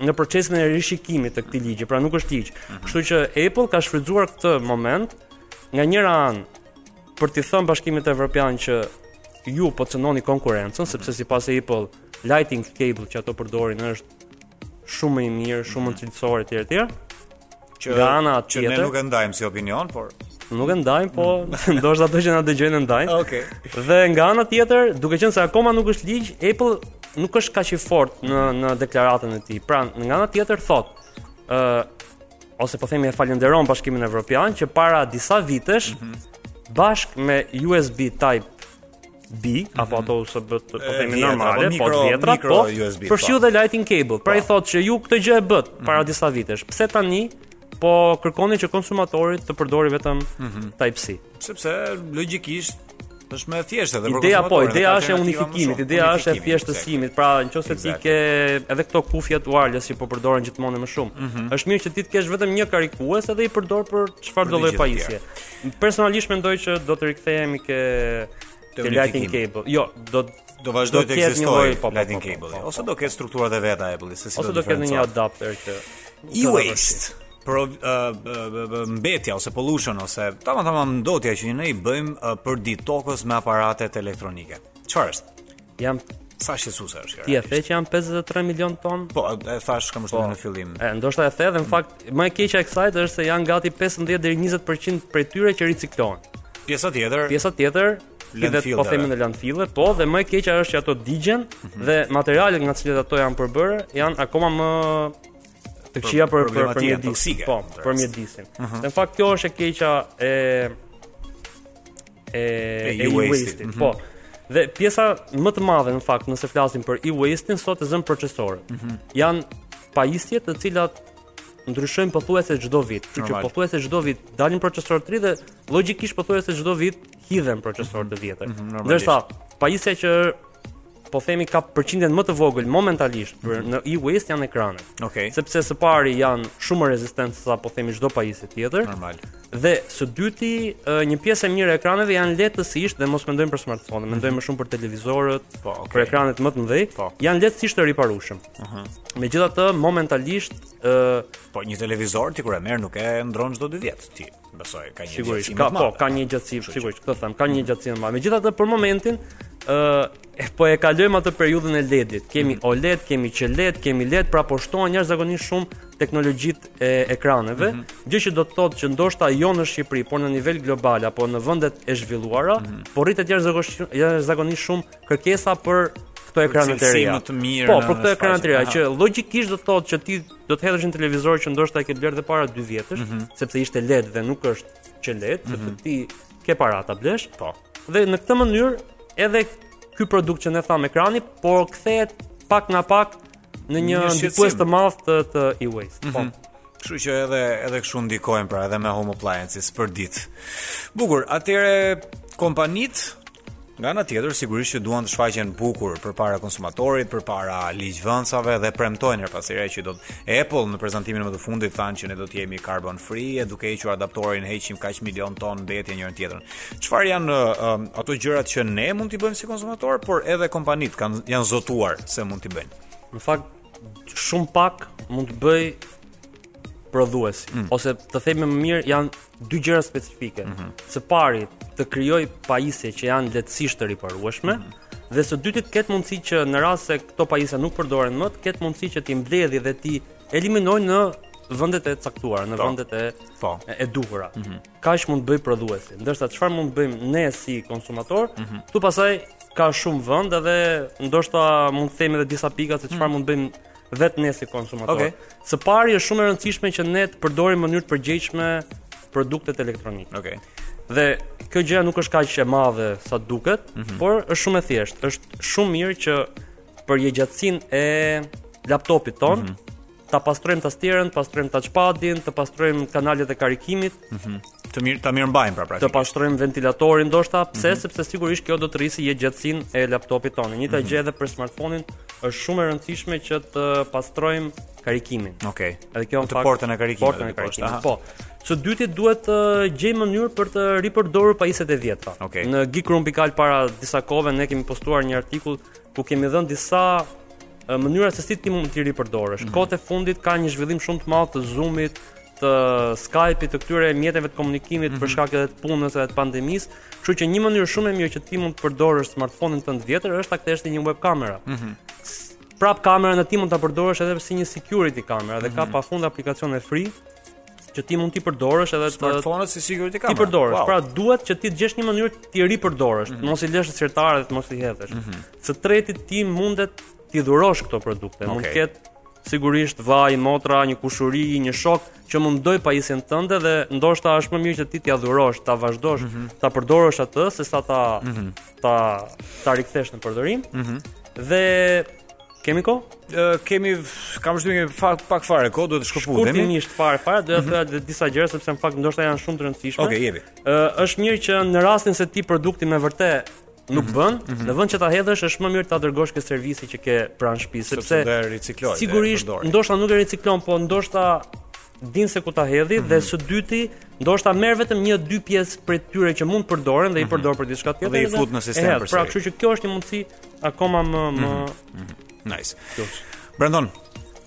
në procesin e rishikimit të këtij ligji, pra nuk është ligj. Mhm. Kështu që Apple ka shfrytzuar këtë moment nga njëra anë për t'i thënë Bashkimit Evropian që ju po cënoni konkurrencën, sepse sipas Apple Lighting cable që ato përdorin është shumë më i mirë, shumë më cilësor e tjera e tjera. Që nga ana tjetër, që ne nuk e ndajmë si opinion, por nuk e ndajmë, po mm. ndoshta ato që na dëgjojnë e ndajnë. Okej. Okay. Dhe nga ana tjetër, duke qenë se akoma nuk është ligj, Apple nuk është kaq i fortë në në deklaratën e tij. Pra, nga ana tjetër thot, ë uh, ose po themi e falënderon Bashkimin Evropian që para disa vitesh mm -hmm. bashkë me USB Type B apo ato USB po themi normale, po të vjetra, po përfshiu dhe lighting cable. Pra i po. thotë që ju këtë gjë e bëtë mhm. para disa vitesh. Pse tani po kërkoni që konsumatori të përdorë vetëm mhm. Type-C? Sepse logjikisht është më e thjeshtë edhe për konsumatorët. Ideja po, ideja është e unifikimit, ideja është e thjeshtësimit. Pra, nëse ti ke edhe këto kufjet wireless që po përdoren gjithmonë më shumë, mhm. është mirë që ti të kesh vetëm një karikues edhe i përdor për çfarëdo lloj pajisje. Personalisht mendoj që do të rikthehemi ke ke Lightning Cable. Jo, do do vazhdojë të ekzistojë po, po, Lightning po, Cable. Ose do ketë strukturat e veta Apple-i, se si do të Ose do ketë një adapter që e-waste pro uh, uh, mbetja ose pollution ose tamam tamam ndotja që ne i bëjmë uh, përditë tokës me aparatet elektronike. Çfarë është? Jam Sa shqetësuese është kjo. Ti e the që janë 53 milion ton? Po, e thashë këtë shifër po, në fillim. E ndoshta e the dhe në mm. fakt më e keqja e kësaj është se janë gati 15 deri 20% prej tyre që riciklohen. Pjesa tjetër. Pjesa tjetër hidhet po themi në landfille, po dhe më e keqja është që ato digjen mhm. dhe materialet nga të cilat ato janë përbërë janë akoma më të këqija për për për mjedisin, po, për mjedisin. Mhm. Në fakt kjo është e keqja e e e-waste-it. Mhm. Po. Dhe pjesa më të madhe në fakt, nëse flasim për e-waste-in sot e zën procesorët. Mm -hmm. Janë pajisje të cilat ndryshojnë pothuajse çdo vit. Kështu që pothuajse çdo vit dalin procesorë të ri dhe logjikisht pothuajse çdo vit hidhen procesorë të vjetër. Mm -hmm, Ndërsa pajisja që po themi ka përqindjen më të vogël momentalisht për mhm. në e-waste janë ekranet. Okej. Okay. Sepse së pari janë shumë më rezistente se sa po themi çdo pajisje tjetër. Normal. Dhe së dyti, një pjesë e mirë e ekraneve janë lehtësisht dhe mos mendojmë për smartphone, mm -hmm. mendojmë më shumë për televizorët, po, okay. për ekranet më të mëdhenj, po. janë lehtësisht të riparueshëm. Ëh. Uh -huh. Megjithatë, momentalisht, ë, uh, po një televizor ti kur e merr nuk e ndron çdo 2 vjet ti. Besoj, ka një gjatësi më të madhe. Po, ka një gjatësi, sigurisht, këtë them, ka një mhm. gjatësi më të madhe. Megjithatë për momentin, ë uh, po e kalojmë atë periudhën e LED-it. Kemi mhm. OLED, kemi QLED, kemi LED, pra po shtohen jashtëzakonisht shumë teknologjitë e ekraneve, mm -hmm. gjë që do të thotë që ndoshta jo në Shqipëri, por në nivel global apo në vendet e zhvilluara, mm -hmm. po rritet jashtëzakonisht shumë kërkesa për këto ekrane të reja. Po, për këto ekrane të reja që logjikisht do të thotë që ti do të hedhësh një televizor që ndoshta e ke blerë dhe para 2 vjetësh, mm -hmm. sepse ishte LED dhe nuk është QLED, mm -hmm. sepse ti ke para ta blesh. Po. Dhe në këtë mënyrë edhe ky produkt që ne thamë ekrani, po kthehet pak nga pak në një ndikues të madh të, të e-waste. Mm -hmm. Po. Mhm. Kështu që edhe edhe kështu ndikojnë pra edhe me home appliances për ditë. Bukur, atëherë kompanitë Nga ana tjetër, sigurisht që duan të shfaqen bukur përpara konsumatorit, përpara ligjvënësave dhe premtojnë herë pas here që do të Apple në prezantimin më të fundit thanë që ne do të jemi carbon free e duke hequr adaptorin heqim kaq milion ton mbetje njërën tjetrën. Çfarë janë uh, ato gjërat që ne mund t'i bëjmë si konsumatorë, por edhe kompanitë kanë janë zotuar se mund t'i bëjnë. Në fakt shumë pak mund të bëjë prodhuesi mm. ose të themi më mirë janë dy gjëra specifike. Mm -hmm. Së pari, të krijojë pajisje që janë lehtësisht të riparueshme mm -hmm. dhe së dyti të ketë mundësi që në rast se këto pajisje nuk përdoren më, të ketë mundësi që t'i mbledhi dhe t'i eliminojë në vendet e caktuara, në po. vendet e po. e duhura. Mm -hmm. Kaq mund të bëjë prodhuesi. Ndërsa çfarë mund të bëjmë ne si konsumatorë? Mm -hmm. Këtu pastaj ka shumë vend edhe ndoshta mund të themi edhe disa pika se çfarë mm -hmm. mund të bëjmë vetë ne si konsumatorë. Okej. Okay. Së pari është shumë e rëndësishme që ne të përdorim në mënyrë të përgjegjshme produktet elektronike. Okej. Okay. Dhe kjo gjëja nuk është kaq e madhe sa duket, mm -hmm. por është shumë e thjeshtë. Është shumë mirë që për jetëgjatësinë e laptopit tonë mm -hmm. ta pastrojmë tastierën, pastrojmë touchpadin, të pastrojmë kanalet e karikimit, Mhm. Më mirë ta mirëmbajmë pra praktikisht. Të pastrojmë ventilatorin ndoshta, pse? Mm -hmm. Sepse sigurisht kjo do të rrisi jetëgjatësinë e laptopit tonë. E njëjta mm -hmm. gjë edhe për smartphone-in, është shumë e rëndësishme që të pastrojmë karikimin. Okej. Okay. Edhe kjo në fakt portën e karikimit. Portën e karikimit. Po. Së dyti duhet të gjejmë mënyrë për të ripërdorur pajisjet e vjetra. Okay. Në Geekroom.al para disa kohëve ne kemi postuar një artikull ku kemi dhënë disa mënyra se si ti mund të ripërdorësh. Mm -hmm. Kohët e fundit ka një zhvillim shumë të madh të Zoom-it, të Skype-it të këtyre mjeteve të komunikimit mm -hmm. për mhm. shkak edhe të punës edhe të pandemisë, kështu që një mënyrë shumë e mirë që ti mund të përdorësh smartphone-in tënd të vjetër është ta kthesh në një web kamera. Mm -hmm. Prap kamerën ti mund ta përdorësh edhe si një security kamera dhe mm -hmm. ka mhm. pafund aplikacione free që ti mund t'i përdorësh edhe te smartphone-i si security kamera. T'i përdorësh, wow. pra duhet që ti të gjesh një mënyrë t'i ripërdorësh, mm -hmm. të mos i lësh sirtarëve dhe të mos i hedhësh. Mm -hmm. Së treti ti mundesh t'i dhurosh këto produkte, okay. mund të ketë Sigurisht, vëllai, motra, një kushuri, një shok që mund ta dojë pajisjen tënde dhe ndoshta është më mirë që ti t'ia dhurosh, ta vazhdosh, mm -hmm. ta përdorësh atë sesa ta mm -hmm. ta ta rikthesh në përdorim. Mm -hmm. Dhe kemi kohë? Uh, kemi kam vështirë kemi fakt pak fare kohë, duhet të shkëputemi. Shkurtimisht fare fare, do të mhm. thoya mm -hmm. disa gjëra sepse në fakt ndoshta janë shumë të rëndësishme. Okej, okay, jepi. Uh, është mirë që në rastin se ti produkti me vërtet nuk mhm. bën, mm -hmm. në vend që ta hedhësh është më mirë ta dërgosh ke servisi që ke pranë shtëpisë sepse do e riciklojë. Sigurisht, ndoshta nuk e riciklon, po ndoshta din se ku ta hedhi mm -hmm. dhe mhm. së dyti ndoshta merr vetëm një dy pjesë prej tyre që mund të përdoren dhe i mhm. përdor për diçka tjetër dhe i fut në sistem përsëri. Pra, kështu që kjo është një mundësi akoma më më mm -hmm. nice. Brenton,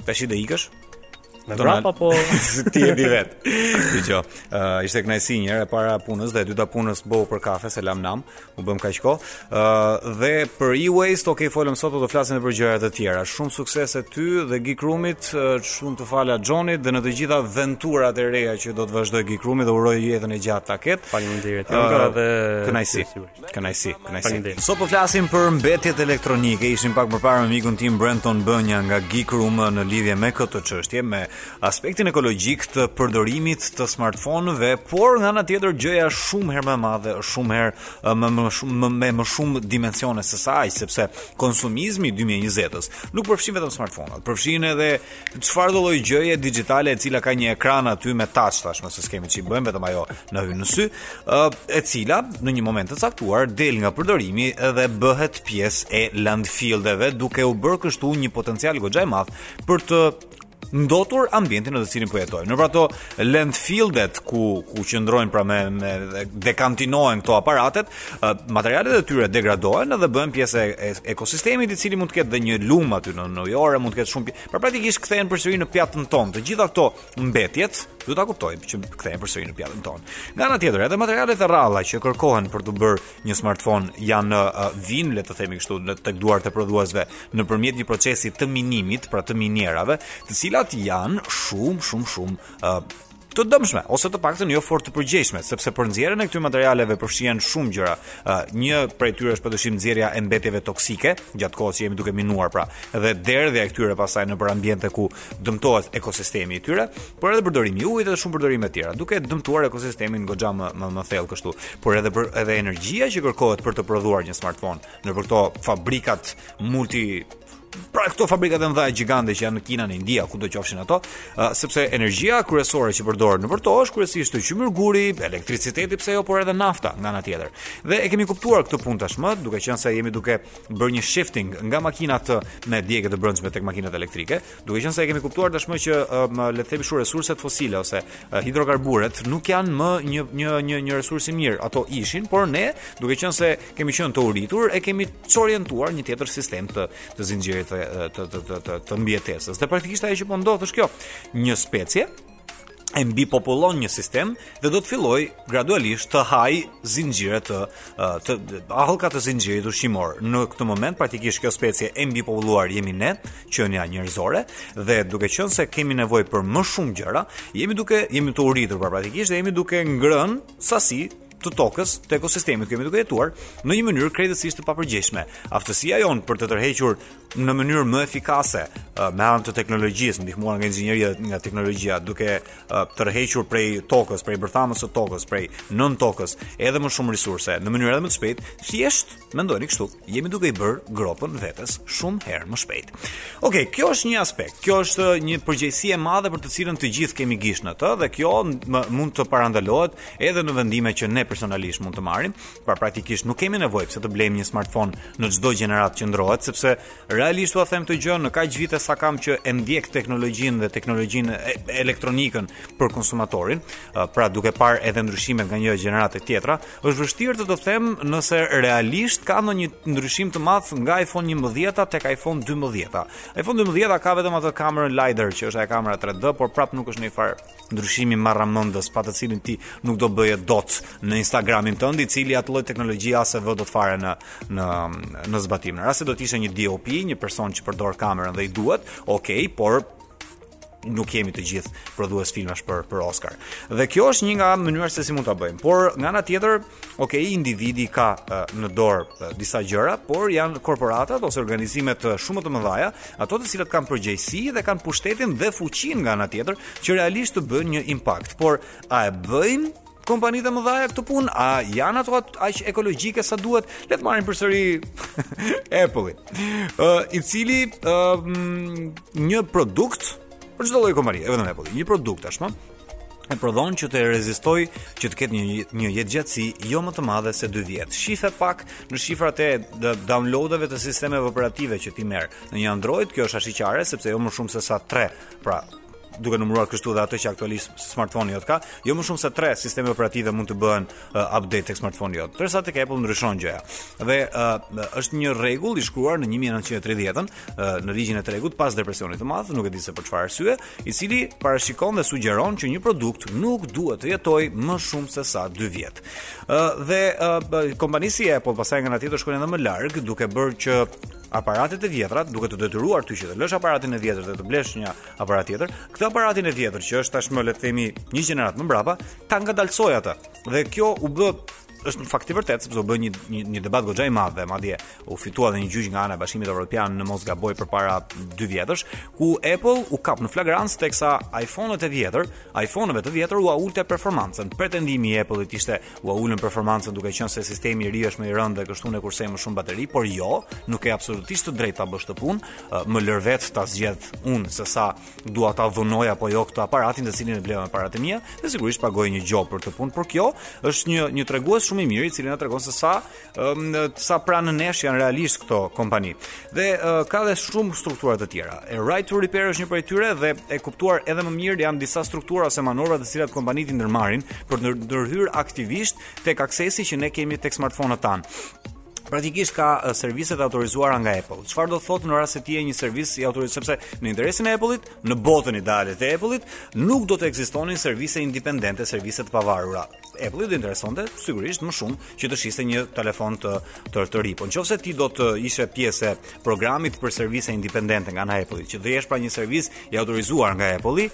tash i dhe ikësh? Me vrap apo si ti e di vetë. Dgjoj. Ë uh, ishte kënaqësi një herë para punës dhe e dyta punës bëhu për kafe se lam nam, u bëmë kaq kohë. Ë uh, dhe për e-waste, ok, folëm sot do të flasim për gjëra të tjera. Shumë suksese ty dhe Geek Roomit, uh, shumë të fala Xhonit dhe në të gjitha venturat e reja që do të vazhdojë Geek Roomi dhe uroj jetën e gjatë ta ketë. Faleminderit. Uh, dhe kënaqësi. Kënaqësi, kënaqësi. Faleminderit. Sot po flasim për mbetjet elektronike. Ishim pak përpara me mikun tim Brenton Bënja nga Geekroom në lidhje me këtë çështje, me aspektin ekologjik të përdorimit të smartphone-ve, por nga ana tjetër gjëja është shumë herë më e madhe, është shumë herë më më shumë më me më shumë dimensione se sa aq, sepse konsumizmi i 2020-s nuk përfshin vetëm smartphone-at, përfshin edhe Çfarëdo lloj gjëje digjitale e cila ka një ekran aty me touch tashmë se s'kemi ç'i bëjmë vetëm ajo na hyn në sy, ë e cila në një moment të caktuar del nga përdorimi dhe bëhet pjesë e landfilleve duke u bërë kështu një potencial goxha i madh për të ndotur ambientin në të cilin po jetojmë. Nëpër ato landfillet ku ku qëndrojnë pra me, me dekantinohen këto aparatet, materialet e tyre degradohen dhe bëhen pjesë e ekosistemit i cili mund të ketë dhe një lum aty në ujore, mund të ketë shumë pra praktikisht kthehen përsëri në pjatën tonë. Të gjitha këto mbetjet duhet ta kuptojmë që kthehen përsëri në pjatën tonë. Nga ana tjetër, edhe materialet e rralla që kërkohen për t'u bërë një smartphone janë uh, vin, le të themi kështu, në tek duart e prodhuesve nëpërmjet një procesi të minimit, pra të minierave, të cilat janë shumë shumë shumë uh, të dëmshme ose të paktën jo fort të përgjegjshme, sepse për nxjerrjen e këtyre materialeve përfshihen shumë gjëra. Uh, një prej tyre është padyshim nxjerrja e mbetjeve toksike gjatë kohës që jemi duke minuar pra, dhe derdhja e këtyre pastaj nëpër ambiente ku dëmtohet ekosistemi i tyre, por edhe përdorimi i ujit dhe shumë përdorime të tjera, duke dëmtuar ekosistemin goxha më më, më thellë kështu. Por edhe për edhe energjia që kërkohet për të prodhuar një smartphone nëpër këto fabrikat multi pra këto fabrikat e mëdha gjigante që janë në Kinë, në Indi, kudo qofshin ato, uh, sepse energjia kryesore që përdoren nëpër to është kryesisht qymyrguri, elektriciteti pse jo, por edhe nafta nga ana tjetër. Dhe e kemi kuptuar këtë punë tashmë, duke qenë se jemi duke bërë një shifting nga makinat me djegie të brendshme tek makinat elektrike, duke qenë se e kemi kuptuar tashmë që um, le të themi kështu resurset fosile ose uh, hidrokarburet nuk janë më një një një një resurs i mirë, ato ishin, por ne, duke qenë se kemi qenë të uritur e kemi çorientuar një tjetër sistem të të zinxhirit të të të të, të, të mbijetesës. Dhe praktikisht ajo që po ndodh është kjo, një specie e mbipopullon një sistem dhe do të fillojë gradualisht të hajë zinxhire të të hallka të zinxhirit ushqimor. Në këtë moment praktikisht kjo specie e mbipopulluar jemi ne, qenia njerëzore dhe duke qenë se kemi nevojë për më shumë gjëra, jemi duke jemi të uritur pra praktikisht dhe jemi duke ngrënë sasi të tokës, të ekosistemit ku jemi duke jetuar në një mënyrë krejtësisht të papërgjegjshme. Aftësia jonë për të tërhequr në mënyrë më efikase me anë të teknologjisë, ndihmuar nga inxhinieria dhe nga teknologjia, duke tërhequr prej tokës, prej bërthamës së tokës, prej nën tokës, edhe më shumë resurse në mënyrë edhe më të shpejtë, thjesht Mendojeni kështu, jemi duke i bërë gropën vetes shumë herë më shpejt. Okej, kjo është një aspekt. Kjo është një përgjegjësi e madhe për të cilën të gjithë kemi gisht në të dhe kjo mund të parandalohet edhe në vendime që ne personalisht mund të marrim. Pra praktikisht nuk kemi nevojë pse të blejmë një smartphone në çdo gjeneratë që ndërrohet, sepse Realisht ua them këtë gjë në kaq vite sa kam që e ndjek teknologjinë dhe teknologjinë elektronikën për konsumatorin, pra duke parë edhe ndryshimet nga një gjeneratë te tjetra, është vështirë të të them nëse realisht ka ndonjë ndryshim të madh nga iPhone 11 tek iPhone 12. iPhone 12 ka vetëm atë kamerën LiDAR që është ajo kamera 3D, por prapë nuk është njëfarë ndryshimi marramendës, pa të cilin ti nuk do bëje dot në Instagramin tënd, i cili atë lloj teknologjie as e vë dot fare në në në zbatim. Në rast se do të ishe një DOP, një person që përdor kamerën dhe i duhet, ok, por nuk jemi të gjithë prodhues filmash për për Oscar. Dhe kjo është një nga mënyrat se si mund ta bëjmë. Por nga ana tjetër, Ok, individi ka në dorë disa gjëra, por janë korporatat ose organizimet shumë të mëdha, ato të cilat kanë përgjegjësi dhe kanë pushtetin dhe fuqinë nga ana tjetër që realisht të bëjnë një impakt. Por a e bëjnë kompanitë e mëdha këtë punë? A janë ato aq ekologjike sa duhet? Le të marrim përsëri Apple-in, uh, i cili uh, një produkt për çdo lloj kompanie, jo vetëm Apple, një produkt tashmë, e prodhon që të rezistojë që të ketë një një jetëgjatësi jo më të madhe se 2 vjet. Shihe pak në shifrat e downloadeve të sistemeve operative që ti merr. Në një Android kjo është ashiqare sepse jo më shumë se sa 3. Pra, duke numëruar kështu dhe atë që aktualisht smartphone-i jot ka, jo më shumë se 3 sisteme operative mund të bëhen uh, update tek smartphone-i jot. Kurse tek Apple ndryshon gjëja. Dhe uh, është një rregull i shkruar në 1930-ën uh, në ligjin e tregut pas depresionit të madh, nuk e di se për çfarë arsye, i cili parashikon dhe sugjeron që një produkt nuk duhet të jetojë më shumë se sa 2 vjet. Ë dhe kompani si Apple pastaj nga ana tjetër shkon edhe më larg duke bërë që aparatet e vjetra, duke të detyruar ty që të lësh aparatin e vjetër dhe të blesh një aparat tjetër, këtë aparatin e vjetër që është tashmë le të themi një gjeneratë më mbrapa, ta ngadalësojë atë. Dhe kjo u bë është një fakt i vërtetë sepse u bë një një, një debat goxha i madh dhe madje u fitua edhe një gjyq nga ana e Bashkimit Evropian në mos gaboj përpara 2 vjetësh, ku Apple u kap në flagrancë teksa iPhone-et e vjetër, iPhone-eve të vjetër ua ulte performancën. Pretendimi i Apple-it ishte ua ulëm performancën duke qenë se sistemi i ri është më i rëndë dhe kështu ne kursejmë më shumë bateri, por jo, nuk ke absolutisht të drejtë ta bësh këtë punë, më lër vetë ta zgjedh unë se sa dua ta vonoj apo jo këtë aparatin të cilin e bleva me paratë e mia dhe sigurisht pagoi një gjobë për këtë punë por kjo është një një tregues shumë i mirë i cili na tregon se sa um, sa pranë nesh janë realisht këto kompani dhe uh, ka dhe shumë struktura të tjera e right to repair është një prej tyre dhe e kuptuar edhe më mirë janë disa struktura ose manovra të cilat kompanitë i ndërmarrin për të ndërhyrë aktivisht tek aksesi që ne kemi tek smartphone-at tanë praktikisht ka uh, serviset e autorizuara nga Apple. Çfarë do të thotë në rast se ti je një servis i autorizuar sepse në interesin e Apple-it, në botën ideale të Apple-it, nuk do të ekzistonin servise independente, servise të pavarura. Apple-i do interesonte sigurisht më shumë që të shiste një telefon të të, të ri. Po në qoftë se ti do të ishe pjesë e programit për servise independente nga ana e Apple, që të jesh pra një servis i autorizuar nga Apple-i,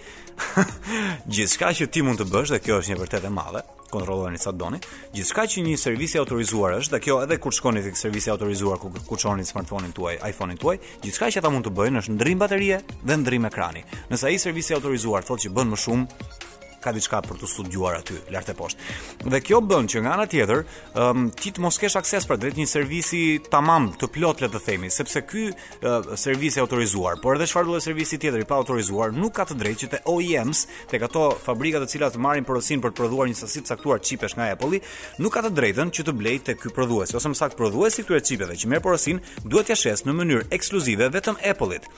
gjithçka që ti mund të bësh dhe kjo është një e vërtetë e madhe, kontrollojeni sa të doni. Gjithçka që një servis i autorizuar është, dhe kjo edhe kur shkoni tek servisi i autorizuar ku ku çoni smartphone-in tuaj, iPhone-in tuaj, gjithçka që ata mund të bëjnë është ndërrim baterie dhe ndërrim ekrani. Nëse ai servis i autorizuar thotë që bën më shumë ka diçka për t'u studiuar aty lart e poshtë. Dhe kjo bën që nga ana tjetër, ëm um, ti të mos kesh akses për drejt një servisi tamam të plotë le të themi, sepse ky uh, servis i autorizuar, por edhe çfarëdo servisi tjetër i paautorizuar, nuk ka të drejtë që te OEMs, tek ato fabrika të cilat marrin porosinë për të prodhuar një sasi të caktuar çipesh nga Apple, nuk ka të drejtën që të blejë tek ky prodhues, ose më saktë prodhuesi i këtyre çipeve që merr porosinë duhet t'ia shesë në mënyrë ekskluzive vetëm Apple-it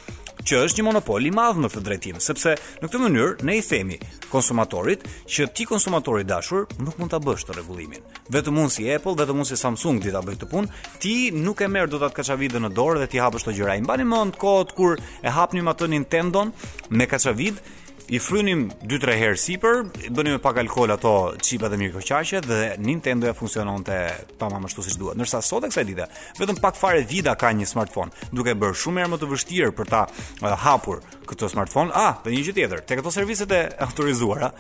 që është një monopol i madh në këtë drejtim, sepse në këtë mënyrë ne i themi konsumatorit që ti konsumator i dashur nuk mund ta bësh rregullimin. vetëm unë si Apple, vetëm unë si Samsung di ta bëj këtë punë, ti nuk e merr dot atë kaçavidën në dorë dhe t'i hapësh këto gjëra. I mbani mend kohët kur e hapnim atë Nintendon me kaçavidë, i frynim 2-3 herë sipër, bënim me pak alkool ato çipat dhe mirë kaq dhe Nintendo-ja funksiononte tamam ashtu siç duhet. Ndërsa sot e kësaj dite, vetëm pak fare vida ka një smartphone, duke bërë shumë herë më të vështirë për ta uh, hapur këtë smartphone. Ah, dhe një gjë tjetër, tek ato serviset e autorizuara,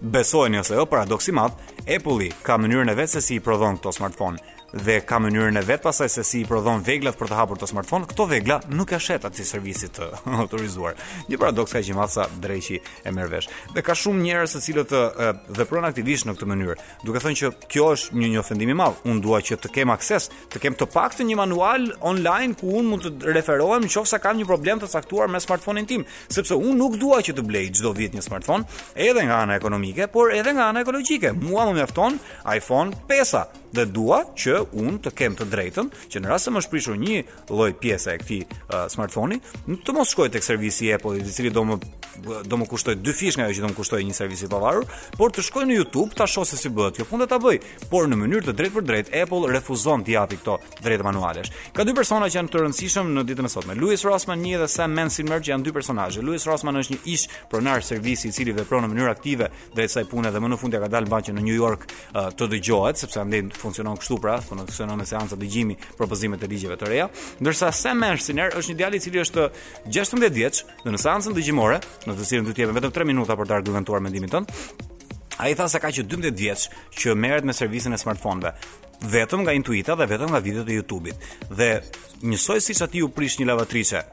besojeni ose jo, paradoks i madh, Apple-i ka mënyrën e vet se si i prodhon këto smartphone dhe ka mënyrën e vet pasaj se si i prodhon veglat për të hapur këto smartphone, këto vegla nuk ia shet atij servisi të autorizuar. Një paradoks kaq i madh sa dreqi e merr vesh. Dhe ka shumë njerëz të cilët veprojnë aktivisht në këtë mënyrë. Duke thënë që kjo është një një ofendim i madh. Unë dua që të kem akses, të kem të paktën një manual online ku unë mund të referohem në qoftë se kam një problem të caktuar me smartphone-in tim, sepse unë nuk dua që të blej çdo vit një smartphone, edhe nga ana ekonomike, por edhe nga ana ekologjike. Mua më mjafton iPhone 5-a dhe dua që unë të kem të drejtën që në rast se më është prishur një lloj pjese e këtij uh, smartphone-i, të mos shkoj tek servisi i Apple, i cili do më do më kushtojë dyfish nga ajo që do më kushtojë një servis i pavarur, por të shkoj në YouTube ta shoh se si bëhet kjo punë dhe ta bëj, por në mënyrë të drejtpërdrejtë Apple refuzon t'i japi këto të drejta manualesh. Ka dy persona që janë të rëndësishëm në ditën e sotme. Louis Rossmann një dhe Sam Mencimer që janë dy personazhe. Louis Rossmann është një ish pronar servisi i cili vepron në mënyrë aktive drejt kësaj pune dhe më në fund ia ka dalë mbanë që në New York uh, të dëgjohet sepse andej funksionon kështu pra funksionon me seanca dëgjimi propozimet e ligjeve të reja ndërsa Sam Mencimer është një djalë i cili është 16 vjeç dhe në seancën dëgjimore në të cilën do të jepen vetëm 3 minuta për të argumentuar mendimin tënd Ai tha se ka që 12 vjeç që merret me servisin e smartphone-ve vetëm nga intuita dhe vetëm nga videot e YouTube-it. Dhe Njësoj siç atij u prish një lavatriçe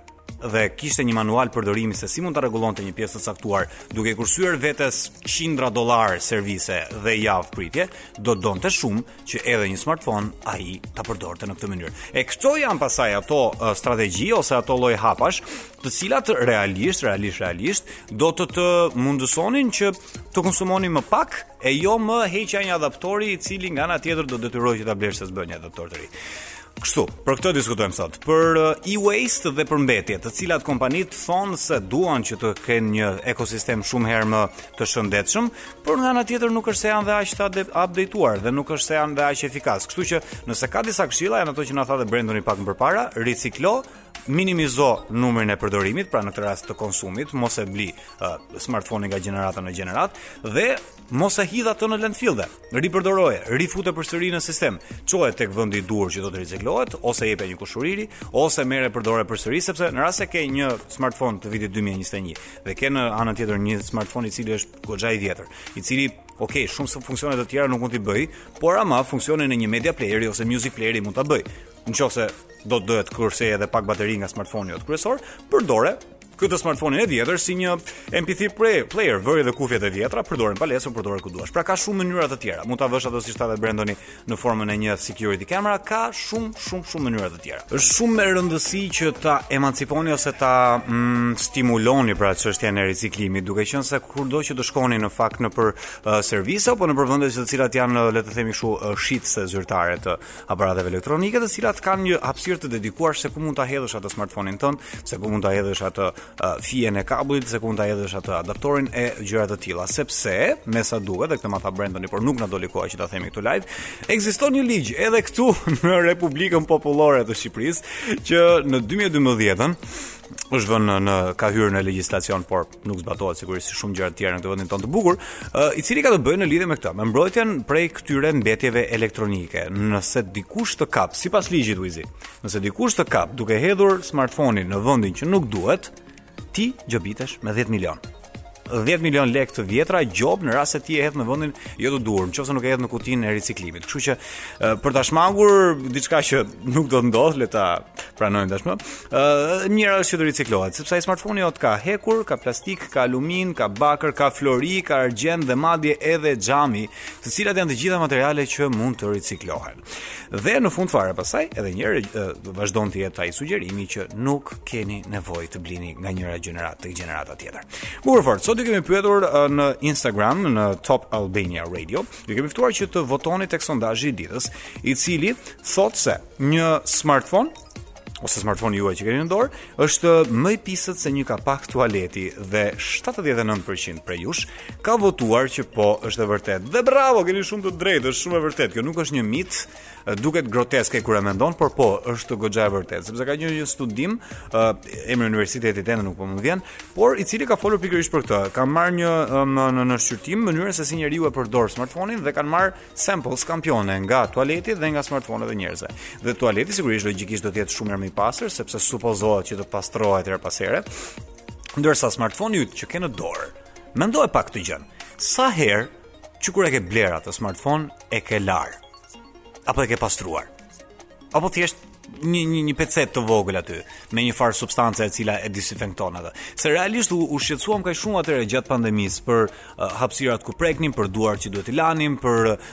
dhe kishte një manual përdorimi se si mund të rregullonte një pjesë të caktuar, duke i kursyer vetes qindra dollarë servise dhe javë pritje, do të donte shumë që edhe një smartphone ai ta përdorte në këtë mënyrë. E këto janë pastaj ato uh, strategji ose ato lloj hapash, të cilat realisht, realisht, realisht do të të mundësonin që të konsumonim më pak e jo më heqja një adaptori i cili nga ana tjetër do detyrojë që ta blesh se s'bën, një adaptor të ri. Kështu, për këtë diskutojmë sot, për uh, e-waste dhe për mbetje, të cilat kompanitë thonë se duan që të kenë një ekosistem shumë herë më të shëndetshëm, por nga ana tjetër nuk është se janë dhe aq të updateuar dhe nuk është se janë dhe aq efikas. Kështu që nëse ka disa këshilla, janë ato që na tha dhe Brendoni pak më përpara, riciklo, minimizo numrin e përdorimit, pra në këtë rast të konsumit, mos e bli uh, smartphone-in nga gjenerata në gjeneratë dhe Mos e hidh atë në landfill. Ripërdoroje, rifute përsëri në sistem. Çoje tek vendi i duhur që do të riciklohet ose jepja një kushëriri ose merre përdore përsëri sepse në rast se ke një smartphone të vitit 2021 dhe ke në anën tjetër një smartphone i cili është goxha i vjetër, i cili Ok, shumë funksione të tjera nuk mund t'i bëjë, por ama funksionin e një media playeri ose music playeri mund ta bëjë. Në qoftë se do të duhet të kursesh edhe pak bateri nga smartphone-i jot kryesor, përdore këtë smartphone-in e vjetër si një MP3 player, vëri dhe kufjet e vjetra, përdore në palestër, përdore ku duash. Pra ka shumë mënyra të tjera. Mund ta vësh ato siç tha dhe Brendoni në formën e një security camera, ka shumë shumë shumë mënyra të tjera. Është shumë e rëndësi që ta emanciponi ose ta mm, stimuloni pra çështjen e riciklimit, duke qenë se kurdo që të shkoni në fakt nëpër uh, servise apo nëpër vende të cilat janë le të themi kështu uh, shitëse zyrtare të aparateve elektronike të cilat kanë një hapësirë të dedikuar se ku mund ta hedhësh atë smartphone-in tënd, se ku mund ta hedhësh atë uh, fijen e kabllit, se ku mund ta hedhësh atë adaptorin e gjëra të tilla, sepse me sa duket, dhe këtë ma tha Brendoni, por nuk na doli koha që ta themi këtu live, ekziston një ligj edhe këtu në Republikën Popullore të Shqipërisë që në 2012-ën është vënë në ka hyrë në legjislacion, por nuk zbatohet sigurisht si shumë gjëra të tjera në këtë vendin tonë të bukur, uh, i cili ka të bëjë në lidhje me këtë, me mbrojtjen prej këtyre mbetjeve elektronike. Nëse dikush të kap, sipas ligjit Wizi, nëse dikush të kap duke hedhur smartphone-in në vendin që nuk duhet, ti gjobitesh me 10 milion. 10 milion lekë të vjetra gjobë në rast se ti e hedh në vendin jo të duhur, në qoftë se nuk e hedh në kutinë e riciklimit. Kështu që për ta shmangur diçka që nuk do të ndodhë, le ta pranojmë tashmë. E uh, mira është që të riciklohet, sepse ai smartphone-i jot ka hekur, ka plastikë, ka alumin, ka bakër, ka flori, ka argjend dhe madje edhe xhami, të cilat janë të gjitha materiale që mund të riciklohen. Dhe në fund fare pastaj edhe një herë uh, vazhdon të jetë ai sugjerimi që nuk keni nevojë të blini nga njëra gjeneratë tek gjenerata tjetër. Bukur fort, sot ju kemi pyetur uh, në Instagram në Top Albania Radio, ju kemi ftuar që të votoni tek sondazhi i ditës, i cili thotë se Një smartphone ose smartphone-i juaj që keni në dorë, është më i pisët se një kapak tualeti dhe 79% prej jush ka votuar që po është e vërtetë. Dhe bravo, keni shumë të drejtë, është shumë e vërtetë. Kjo nuk është një mit, duket groteske kur e mendon, por po është goxha e vërtetë, sepse ka një, një studim, uh, emri i universitetit ende nuk po më vjen, por i cili ka folur pikërisht për këtë. Ka marrë një në në, në shqyrtim mënyrën se si njeriu e përdor smartphone-in dhe kanë marrë samples kampione nga tualeti dhe nga smartphone-et e njerëzve. Dhe tualeti sigurisht logjikisht do të jetë shumë më i pastër sepse supozohet që të pastrohet herë pas here. Ndërsa smartphone-i yt që ke në dorë, mendoje pak këtë gjë. Sa herë që kur e ke blerë atë smartphone e ke larë apo e ke pastruar? Apo thjesht një një një pecetë të vogël aty me një farë substance e cila e disinfekton atë. Se realisht u, u shqetësuam kaq shumë atëherë gjatë pandemisë për uh, hapësirat ku preknim, për duart që duhet t'i lanim, për uh,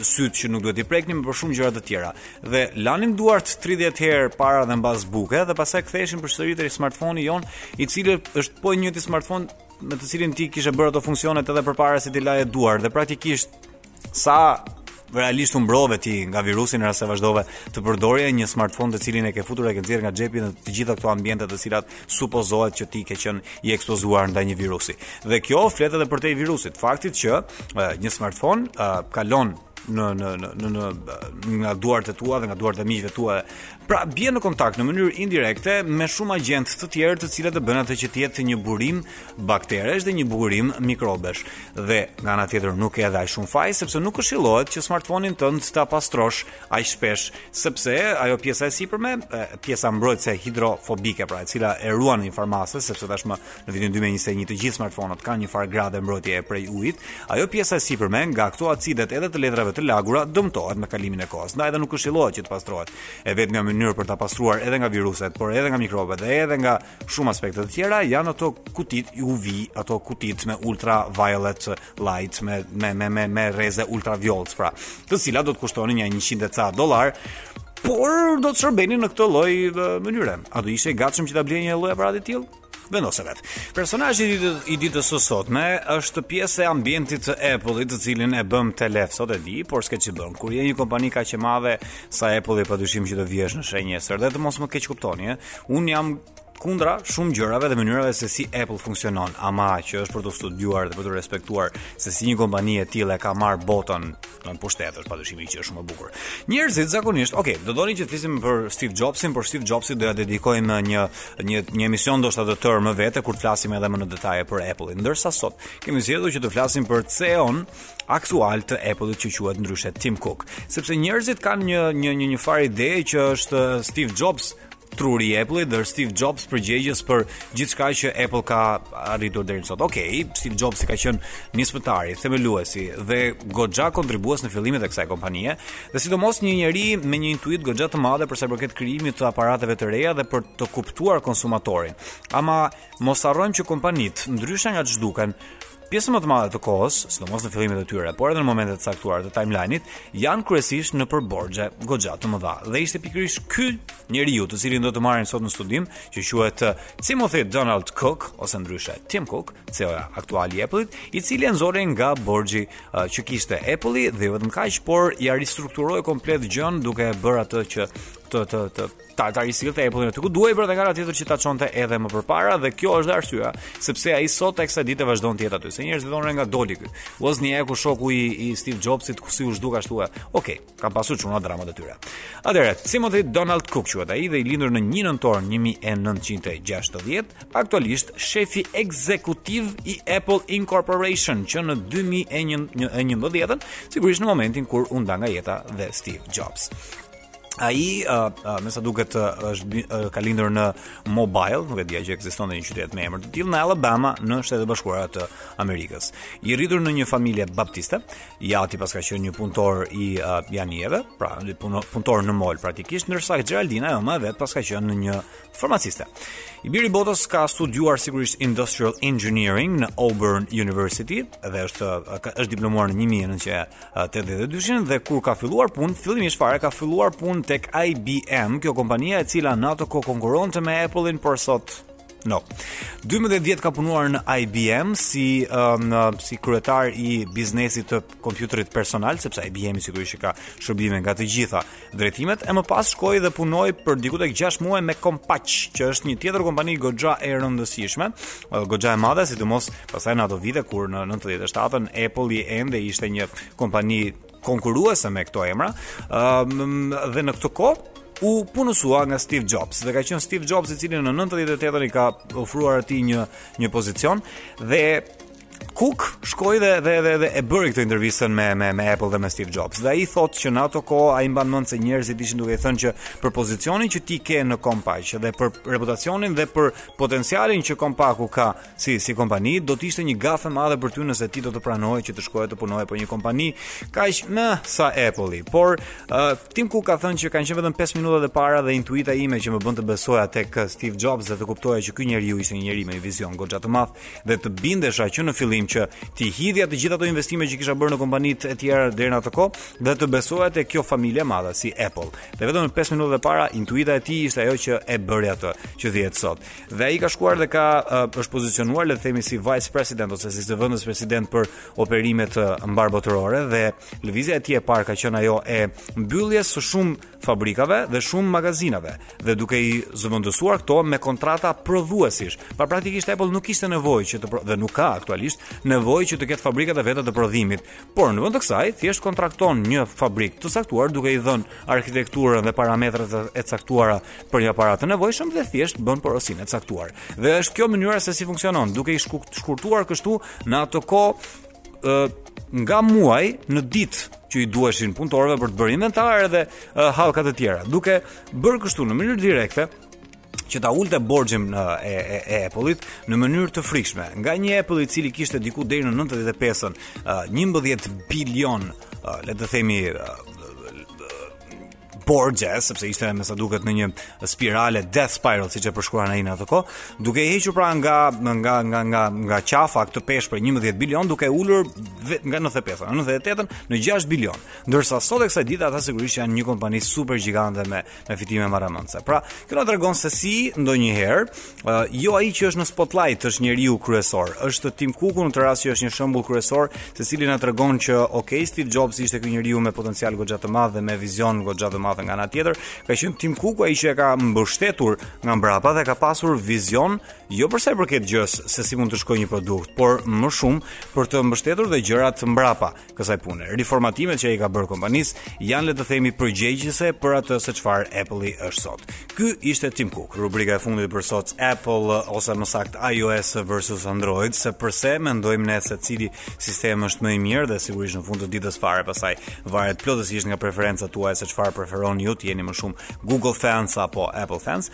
sytë që nuk duhet t'i preknim, për shumë gjëra të tjera. Dhe lanim duart 30 herë para dhe mbas buke dhe pastaj ktheheshim përsëri te smartphone-i jonë, i cili është po i njëjti smartphone me të cilin ti kishe bërë ato funksionet edhe përpara se t'i laje duart dhe praktikisht Sa realisht u mbrove ti nga virusi në rast se vazhdove të përdorje një smartphone të cilin e ke futur e ke nxjerrë nga xhepi në të gjitha këto ambiente të cilat supozohet që ti ke qenë i ekspozuar ndaj një virusi. Dhe kjo flet edhe përtej virusit, faktit që një smartphone kalon në në në në në nga duart e tua dhe nga duart e miqve tua. Pra bie në kontakt në mënyrë indirekte me shumë agjentë të tjerë të cilët e bënë atë që të jetë një burim bakteresh dhe një bukurim mikrobesh. Dhe nga ana tjetër nuk ke edhe aq shumë faj sepse nuk këshillohet që smartphone-in tënd ta pastrosh aq shpesh, sepse ajo pjesa e sipërme, pjesa mbrojtëse hidrofobike, pra e cila e ruan në një farë mase, sepse tashmë në vitin 2021 të gjithë smartphone-at kanë një farë grade mbrojtje prej ujit, ajo pjesa e sipërme nga këto acidet edhe të letrave të lagura dëmtohet me kalimin e kohës. Ndaj edhe nuk këshillohet që të pastrohet. E vetmja mënyrë për ta pastruar edhe nga viruset, por edhe nga mikrobet dhe edhe nga shumë aspekte të tjera janë ato kutitë UV, ato kutitë me ultraviolet light me me me me, me rreze ultraviolet, pra, të cilat do të kushtonin një 100 e ca dollarë, por do të shërbenin në këtë lloj mënyre. A do ishe i gatshëm që ta blije një lloj aparati të tillë? vendose vetë. Personazhi i ditës i ditës së sotme është pjesë e ambientit të Apple-it, të cilin e bëmë telef sot e di, por s'ke ç'i bën. Kur je një kompani kaq e madhe sa Apple-i, padyshim që do vihesh në shënjestër dhe të mos më keqkuptoni, ë. Unë jam kundra shumë gjërave dhe mënyrave se si Apple funksionon, ama që është për të studiuar dhe për të respektuar se si një kompani e tillë ka marrë botën në pushtet, është padyshim që është shumë e bukur. Njerëzit zakonisht, okay, do doni që të flisnim për Steve Jobsin, por Steve Jobsit do t'ia dedikojmë një një një emision ndoshta të tërë më vete kur të flasim edhe më në detaje për Apple-in. Ndërsa sot kemi zgjedhur që të flasim për CEO-n aktual të Apple-it që quhet ndryshe Tim Cook, sepse njerëzit kanë një një një një farë ideje që është Steve Jobs truri i Apple-it dhe është Steve Jobs përgjegjës për gjithçka që Apple ka arritur deri më sot. Okej, Steve Jobsi ka qenë nismëtari, themeluesi dhe goxha kontribues në fillimet e kësaj kompanie, dhe sidomos një njeri me një intuitë goxha të madhe për sa i përket krijimit të aparateve të reja dhe për të kuptuar konsumatorin. Ama mos harrojmë që kompanitë, ndryshe nga ç'duken, Pjesën më të madhe të kohës, sidomos në fillimet e tyre, por edhe në momente të caktuara të timeline-it, janë kryesisht nëpër borxhe goxha të mëdha. Dhe ishte pikërisht ky njeriu, të cilin do të marrim sot në studim, që quhet uh, Timothy Donald Cook ose ndryshe Tim Cook, CEO aktual i Apple-it, i cili e nxori nga borxhi uh, që kishte Apple-i dhe jo vetëm kaq, por ia ristrukturoi komplet gjën duke e bërë atë që të të të ta ta i sillte Apple-in aty ku duhej për dhe nga ana tjetër që ta çonte edhe më përpara dhe kjo është arsyeja sepse ai sot e kësaj dite vazhdon të jetë aty se njerëzit thonë nga doli ky Wozniaku shoku i, i Steve Jobsit si u zhduk ashtu ok ka pasur çuna dramat e tyre atëherë Timothy Donald Cook quhet ai dhe i lindur në 1 nëntor 1960 aktualisht shefi ekzekutiv i Apple Incorporation që në 2011 sigurisht në momentin kur u nda nga jeta dhe Steve Jobs Ai, uh, uh, me sa duket, uh, është uh, ka lindur në Mobile, nuk e dija që ekzistonte një qytet me emër të tillë në Alabama, në Shtetet e Bashkuara të Amerikës. I rritur në një familje baptiste, i ati paska qenë një punëtor i uh, anijeve, pra punëtor në mol praktikisht, ndërsa Geraldina e ëma e vet paska qenë një farmaciste. I biri i botës ka studiuar sigurisht Industrial Engineering në Auburn University dhe është uh, është diplomuar në 1900 82-shin dhe kur ka filluar punë, fillimisht fare ka filluar punë tek IBM, kjo kompania e cila në atë kohë konkuronte me Apple-in, por sot no. 12 vjet ka punuar në IBM si um, si kryetar i biznesit të kompjuterit personal, sepse IBM-i sigurisht që ka shërbime nga të gjitha. drejtimet e më pas shkoi dhe punoi për diku tek 6 muaj me Compaq, që është një tjetër kompani goxha e rëndësishme, goxha e madhe, sidomos pastaj në ato vite kur në 97-ën Apple-i ende ishte një kompani konkuruese me këto emra, dhe në këtë kohë u punësua nga Steve Jobs dhe ka qenë Steve Jobs i cili në 98-ën i ka ofruar atij një një pozicion dhe Cook shkoi dhe dhe dhe, dhe e bëri këtë intervistën me me me Apple dhe me Steve Jobs. Dhe ai thotë që në atë kohë ai mban mend se njerëzit ishin duke i thënë që për pozicionin që ti ke në Compaq dhe për reputacionin dhe për potencialin që Compaku ka si si kompani, do të ishte një gafë e madhe për ty nëse ti do të pranoje që të shkoje të punoje për një kompani siç është Apple-i. Por uh, Tim Cook ka thënë që kanë qenë vetëm 5 minutat e para dhe intuita ime që më bënë të besoja tek Steve Jobs dhe të kuptoja që ky njeriu ishte një njeri me vizion goxha të madh, dhe të bindesha që në fillim që t'i hidhja të gjitha ato investime që kisha bërë në kompanitë e tjera deri në atë kohë dhe të besoja te kjo familje e madhe si Apple. Dhe vetëm me 5 minutat e para intuita e tij ishte ajo që e bëri atë që dhihet sot. Dhe ai ka shkuar dhe ka uh, është pozicionuar le të themi si vice president ose si zëvendës president për operimet uh, mbarë botërore dhe lëvizja e tij e parë ka qenë ajo e mbylljes së shumë fabrikave dhe shumë magazinave dhe duke i zëvendësuar këto me kontrata prodhuesish. Pra praktikisht Apple nuk kishte nevojë që të pro, dhe nuk ka aktualisht nevojë që të ketë fabrikat e veta të prodhimit, por në vend të kësaj thjesht kontrakton një fabrikë të caktuar duke i dhënë arkitekturën dhe parametrat e caktuara për një aparat të nevojshëm dhe thjesht bën porosinë e caktuar. Dhe është kjo mënyra se si funksionon, duke i shkurtuar kështu në atë kohë ë nga muaj në ditë që i duheshin punëtorëve për të bërë inventar edhe uh, hallka të tjera. Duke bërë kështu në mënyrë direkte që ta ulte borxhin e, e, e Apple-it në mënyrë të frikshme. Nga një Apple i cili kishte diku deri në 95-ën, uh, 11 bilion, uh, le të themi, uh, borxhe, sepse ishte me sa duket në një spirale death spiral siç e përshkruan ai në atë kohë, duke i hequr pra nga nga nga nga nga qafa këtë peshë prej 11 bilion, duke ulur nga 95, 98 në 6 bilion. Ndërsa sot e kësaj dite ata sigurisht janë një kompani super gjigante me me fitime marramendëse. Pra, kjo na tregon se si ndonjëherë Uh, jo ai që është në spotlight është njeriu kryesor. Është Tim Cook në këtë rast që është një shembull kryesor, i cili na tregon që ok, Steve Jobs ishte ky njeriu me potencial goxha të madh dhe me vizion goxha të madh nga ana tjetër, ka qenë Tim Cook ai që e ka mbështetur nga mbrapa dhe ka pasur vizion jo për sa i përket gjës se si mund të shkojë një produkt, por më shumë për të mbështetur dhe gjërat mbrapa. kësaj pune. Riformatimet që ai ka bërë kompanisë janë le të themi përgjegjëse për atë se çfarë Apple-i është sot. Ky ishte Tim Cook, rubrika e fundit për sot Apple ose më saktë iOS versus Android, se përse mendojmë ne se cili sistem është më i mirë dhe sigurisht në fund të ditës fare pastaj varet plotësisht nga preferencat tuaja se çfarë preferoni ju, të jeni më shumë Google fans apo Apple fans.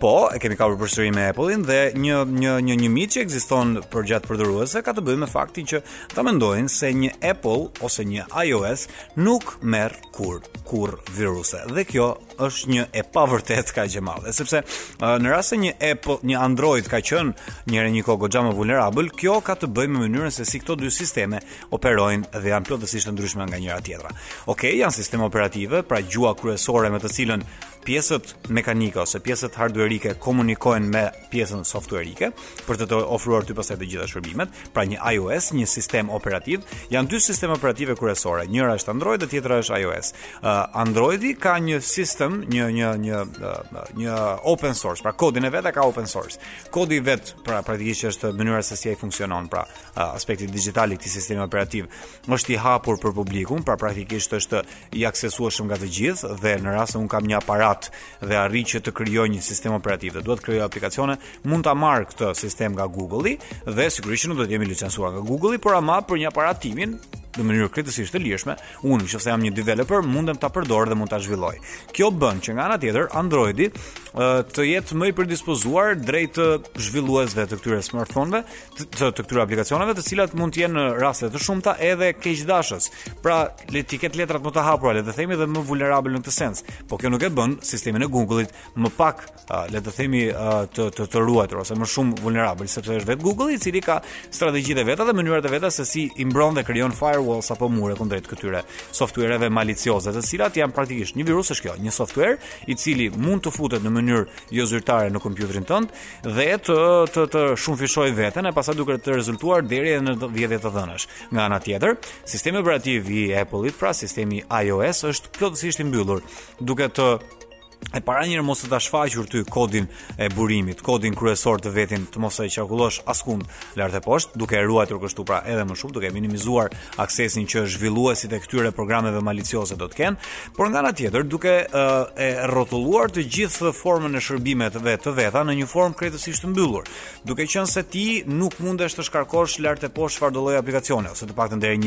Po, e kemi kapur përsëri me Apple-in dhe një një një një mit që ekziston përgjatë përdoruesve ka të bëjë me faktin që Ata mendojnë se një Apple ose një iOS nuk merr kurrë kurrë viruse. Dhe kjo është një e pavërtetë kaq e madhe, sepse në rast se një Apple, një Android ka qenë një herë e një kohë goxha më vulnerabël, kjo ka të bëjë me mënyrën se si këto dy sisteme operojnë dhe janë plotësisht të ndryshme nga njëra tjetra. Okej, janë sisteme operative, pra gjuha kryesore me të cilën pjesët mekanike ose pjesët hardwareike komunikojnë me pjesën softuerike për të të ofruar ty pastaj të gjitha shërbimet, pra një iOS, një sistem operativ, janë dy sisteme operative kryesore, njëra është Android dhe tjetra është iOS. Uh, Androidi ka një sistem, një një një uh, një open source, pra kodin e vet e ka open source. Kodi i vet pra praktikisht është mënyra se si ai funksionon, pra uh, aspekti dixhital i këtij sistemi operativ. është i hapur për publikun, pra praktikisht është i aksesueshëm nga të gjithë dhe në rast se un kam një aparat dhe arrij që të krijoj një sistem operativ dhe dua të krijoj aplikacione, mund ta marr këtë sistem nga Google-i dhe sigurisht që nuk do të jem i licencuar nga Google-i, por ama për një aparat timin në mënyrë krejtësisht të lirshme, unë nëse jam një developer, mundem ta përdor dhe mund ta zhvilloj. Kjo bën që nga ana tjetër Androidi të jetë më i predispozuar drejt zhvilluesve të këtyre smartphone-ve, të, të këtyre aplikacioneve, të cilat mund të jenë në raste të shumta edhe keqdashës. Pra, t'i ketë letrat më të hapura, le të themi dhe më vulnerabël në këtë sens. Po kjo nuk e bën sistemin e Google-it më pak, uh, le të themi uh, të të, të ruajtur ose më shumë vulnerabël, sepse është vetë Google-i i cili ka strategjitë e veta dhe mënyrat e veta se si i mbron dhe krijon firewalls apo mure kundrejt këtyre softuereve malicioze, të cilat janë praktikisht një virus është kjo, një software i cili mund të futet në mënyrë jo zyrtare në kompjuterin tënd dhe të të të shumëfishoj veten e pastaj duke të rezultuar deri edhe në vjedhje të dhënash. Nga ana tjetër, sistemi operativ i Apple-it, pra sistemi iOS është plotësisht i mbyllur, duke të e para njëherë mos të ta shfaqur ty kodin e burimit, kodin kryesor të vetin të mos ta qarkullosh askund lart e poshtë, duke e ruajtur kështu pra edhe më shumë, duke e minimizuar aksesin që zhvilluesit e këtyre programeve malicioze do të kenë, por nga ana tjetër duke uh, e rrotulluar të gjithë formën e shërbimeve të veta në një formë krejtësisht të mbyllur, duke qenë se ti nuk mundesh të shkarkosh lart e poshtë çfarëdolloj aplikacione ose të paktën deri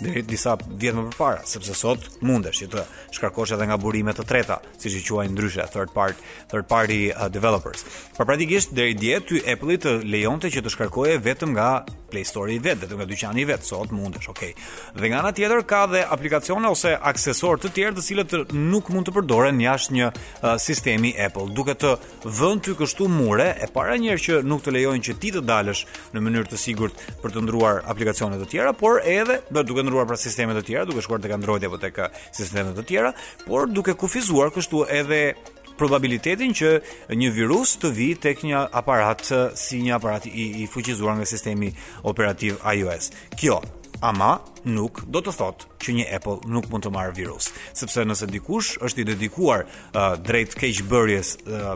deri disa vjet më përpara, sepse sot mundesh që të shkarkosh edhe nga burime të treta. siç i quajnë ndryshe third party third party uh, developers. Por praktikisht deri dje ty Apple-i të lejonte që të shkarkoje vetëm nga Play Store-i i vet, vetëm nga dyqani i vet, sot mundesh, okay. Dhe nga ana tjetër ka dhe aplikacione ose aksesorë të tjerë të cilët nuk mund të përdoren jashtë një uh, sistemi Apple, duke të vënë ty kështu mure e para një herë që nuk të lejojnë që ti të dalësh në mënyrë të sigurt për të ndruar aplikacione të tjera, por edhe duke ndruar pra sisteme të tjera, duke shkuar tek Android apo tek uh, sisteme të tjera, por duke kufizuar kështu edhe probabilitetin që një virus të vijë tek një aparat si një aparat i, i fuqizuar nga sistemi operativ iOS. Kjo ama nuk do të thotë që një Apple nuk mund të marrë virus, sepse nëse dikush është i dedikuar uh, drejt keqbërjes uh,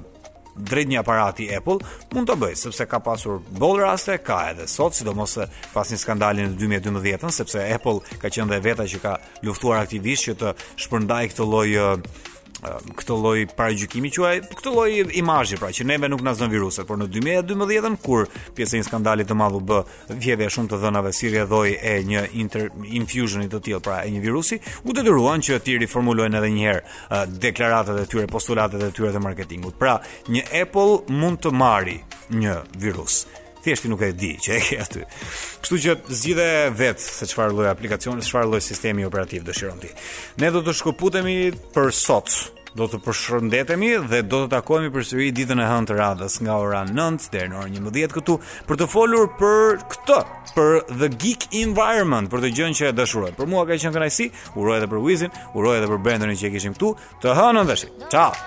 drejt një aparati Apple mund ta bëjë sepse ka pasur boll raste ka edhe sot sidomos pas një skandali në 2012 sepse Apple ka qenë dhe vetë që ka luftuar aktivisht që të shpërndajë këtë lloj këtë lloj paragjykimi quaj këtë lloj imazhi pra që neve nuk na zënë viruset por në 2012-ën kur pjesë e një skandali të madh u bë vjedhja e shumë të dhënave si rrjedhojë e një inter infusioni të tillë, pra e një virusi, u detyruan që të riformulojnë edhe një herë uh, deklaratat e tyre, postulatet e tyre të marketingut. Pra, një Apple mund të marrë një virus. Thjesht nuk e di që e ke aty. Kështu që zgjidhe vetë se çfarë lloj aplikacioni, çfarë lloj sistemi operativ dëshiron ti. Ne do të shkëputemi për sot. Do të përshëndetemi dhe do të takohemi përsëri ditën e hënë të radhës nga ora 9 deri në orën 11 këtu për të folur për këtë, për the geek environment, për atë gjënë që e dashuroj. Për mua ka qenë kënaqësi, uroj edhe për Wizin, uroj edhe për Brendanin që e kishim këtu. Të hënën dhe shi. Ciao.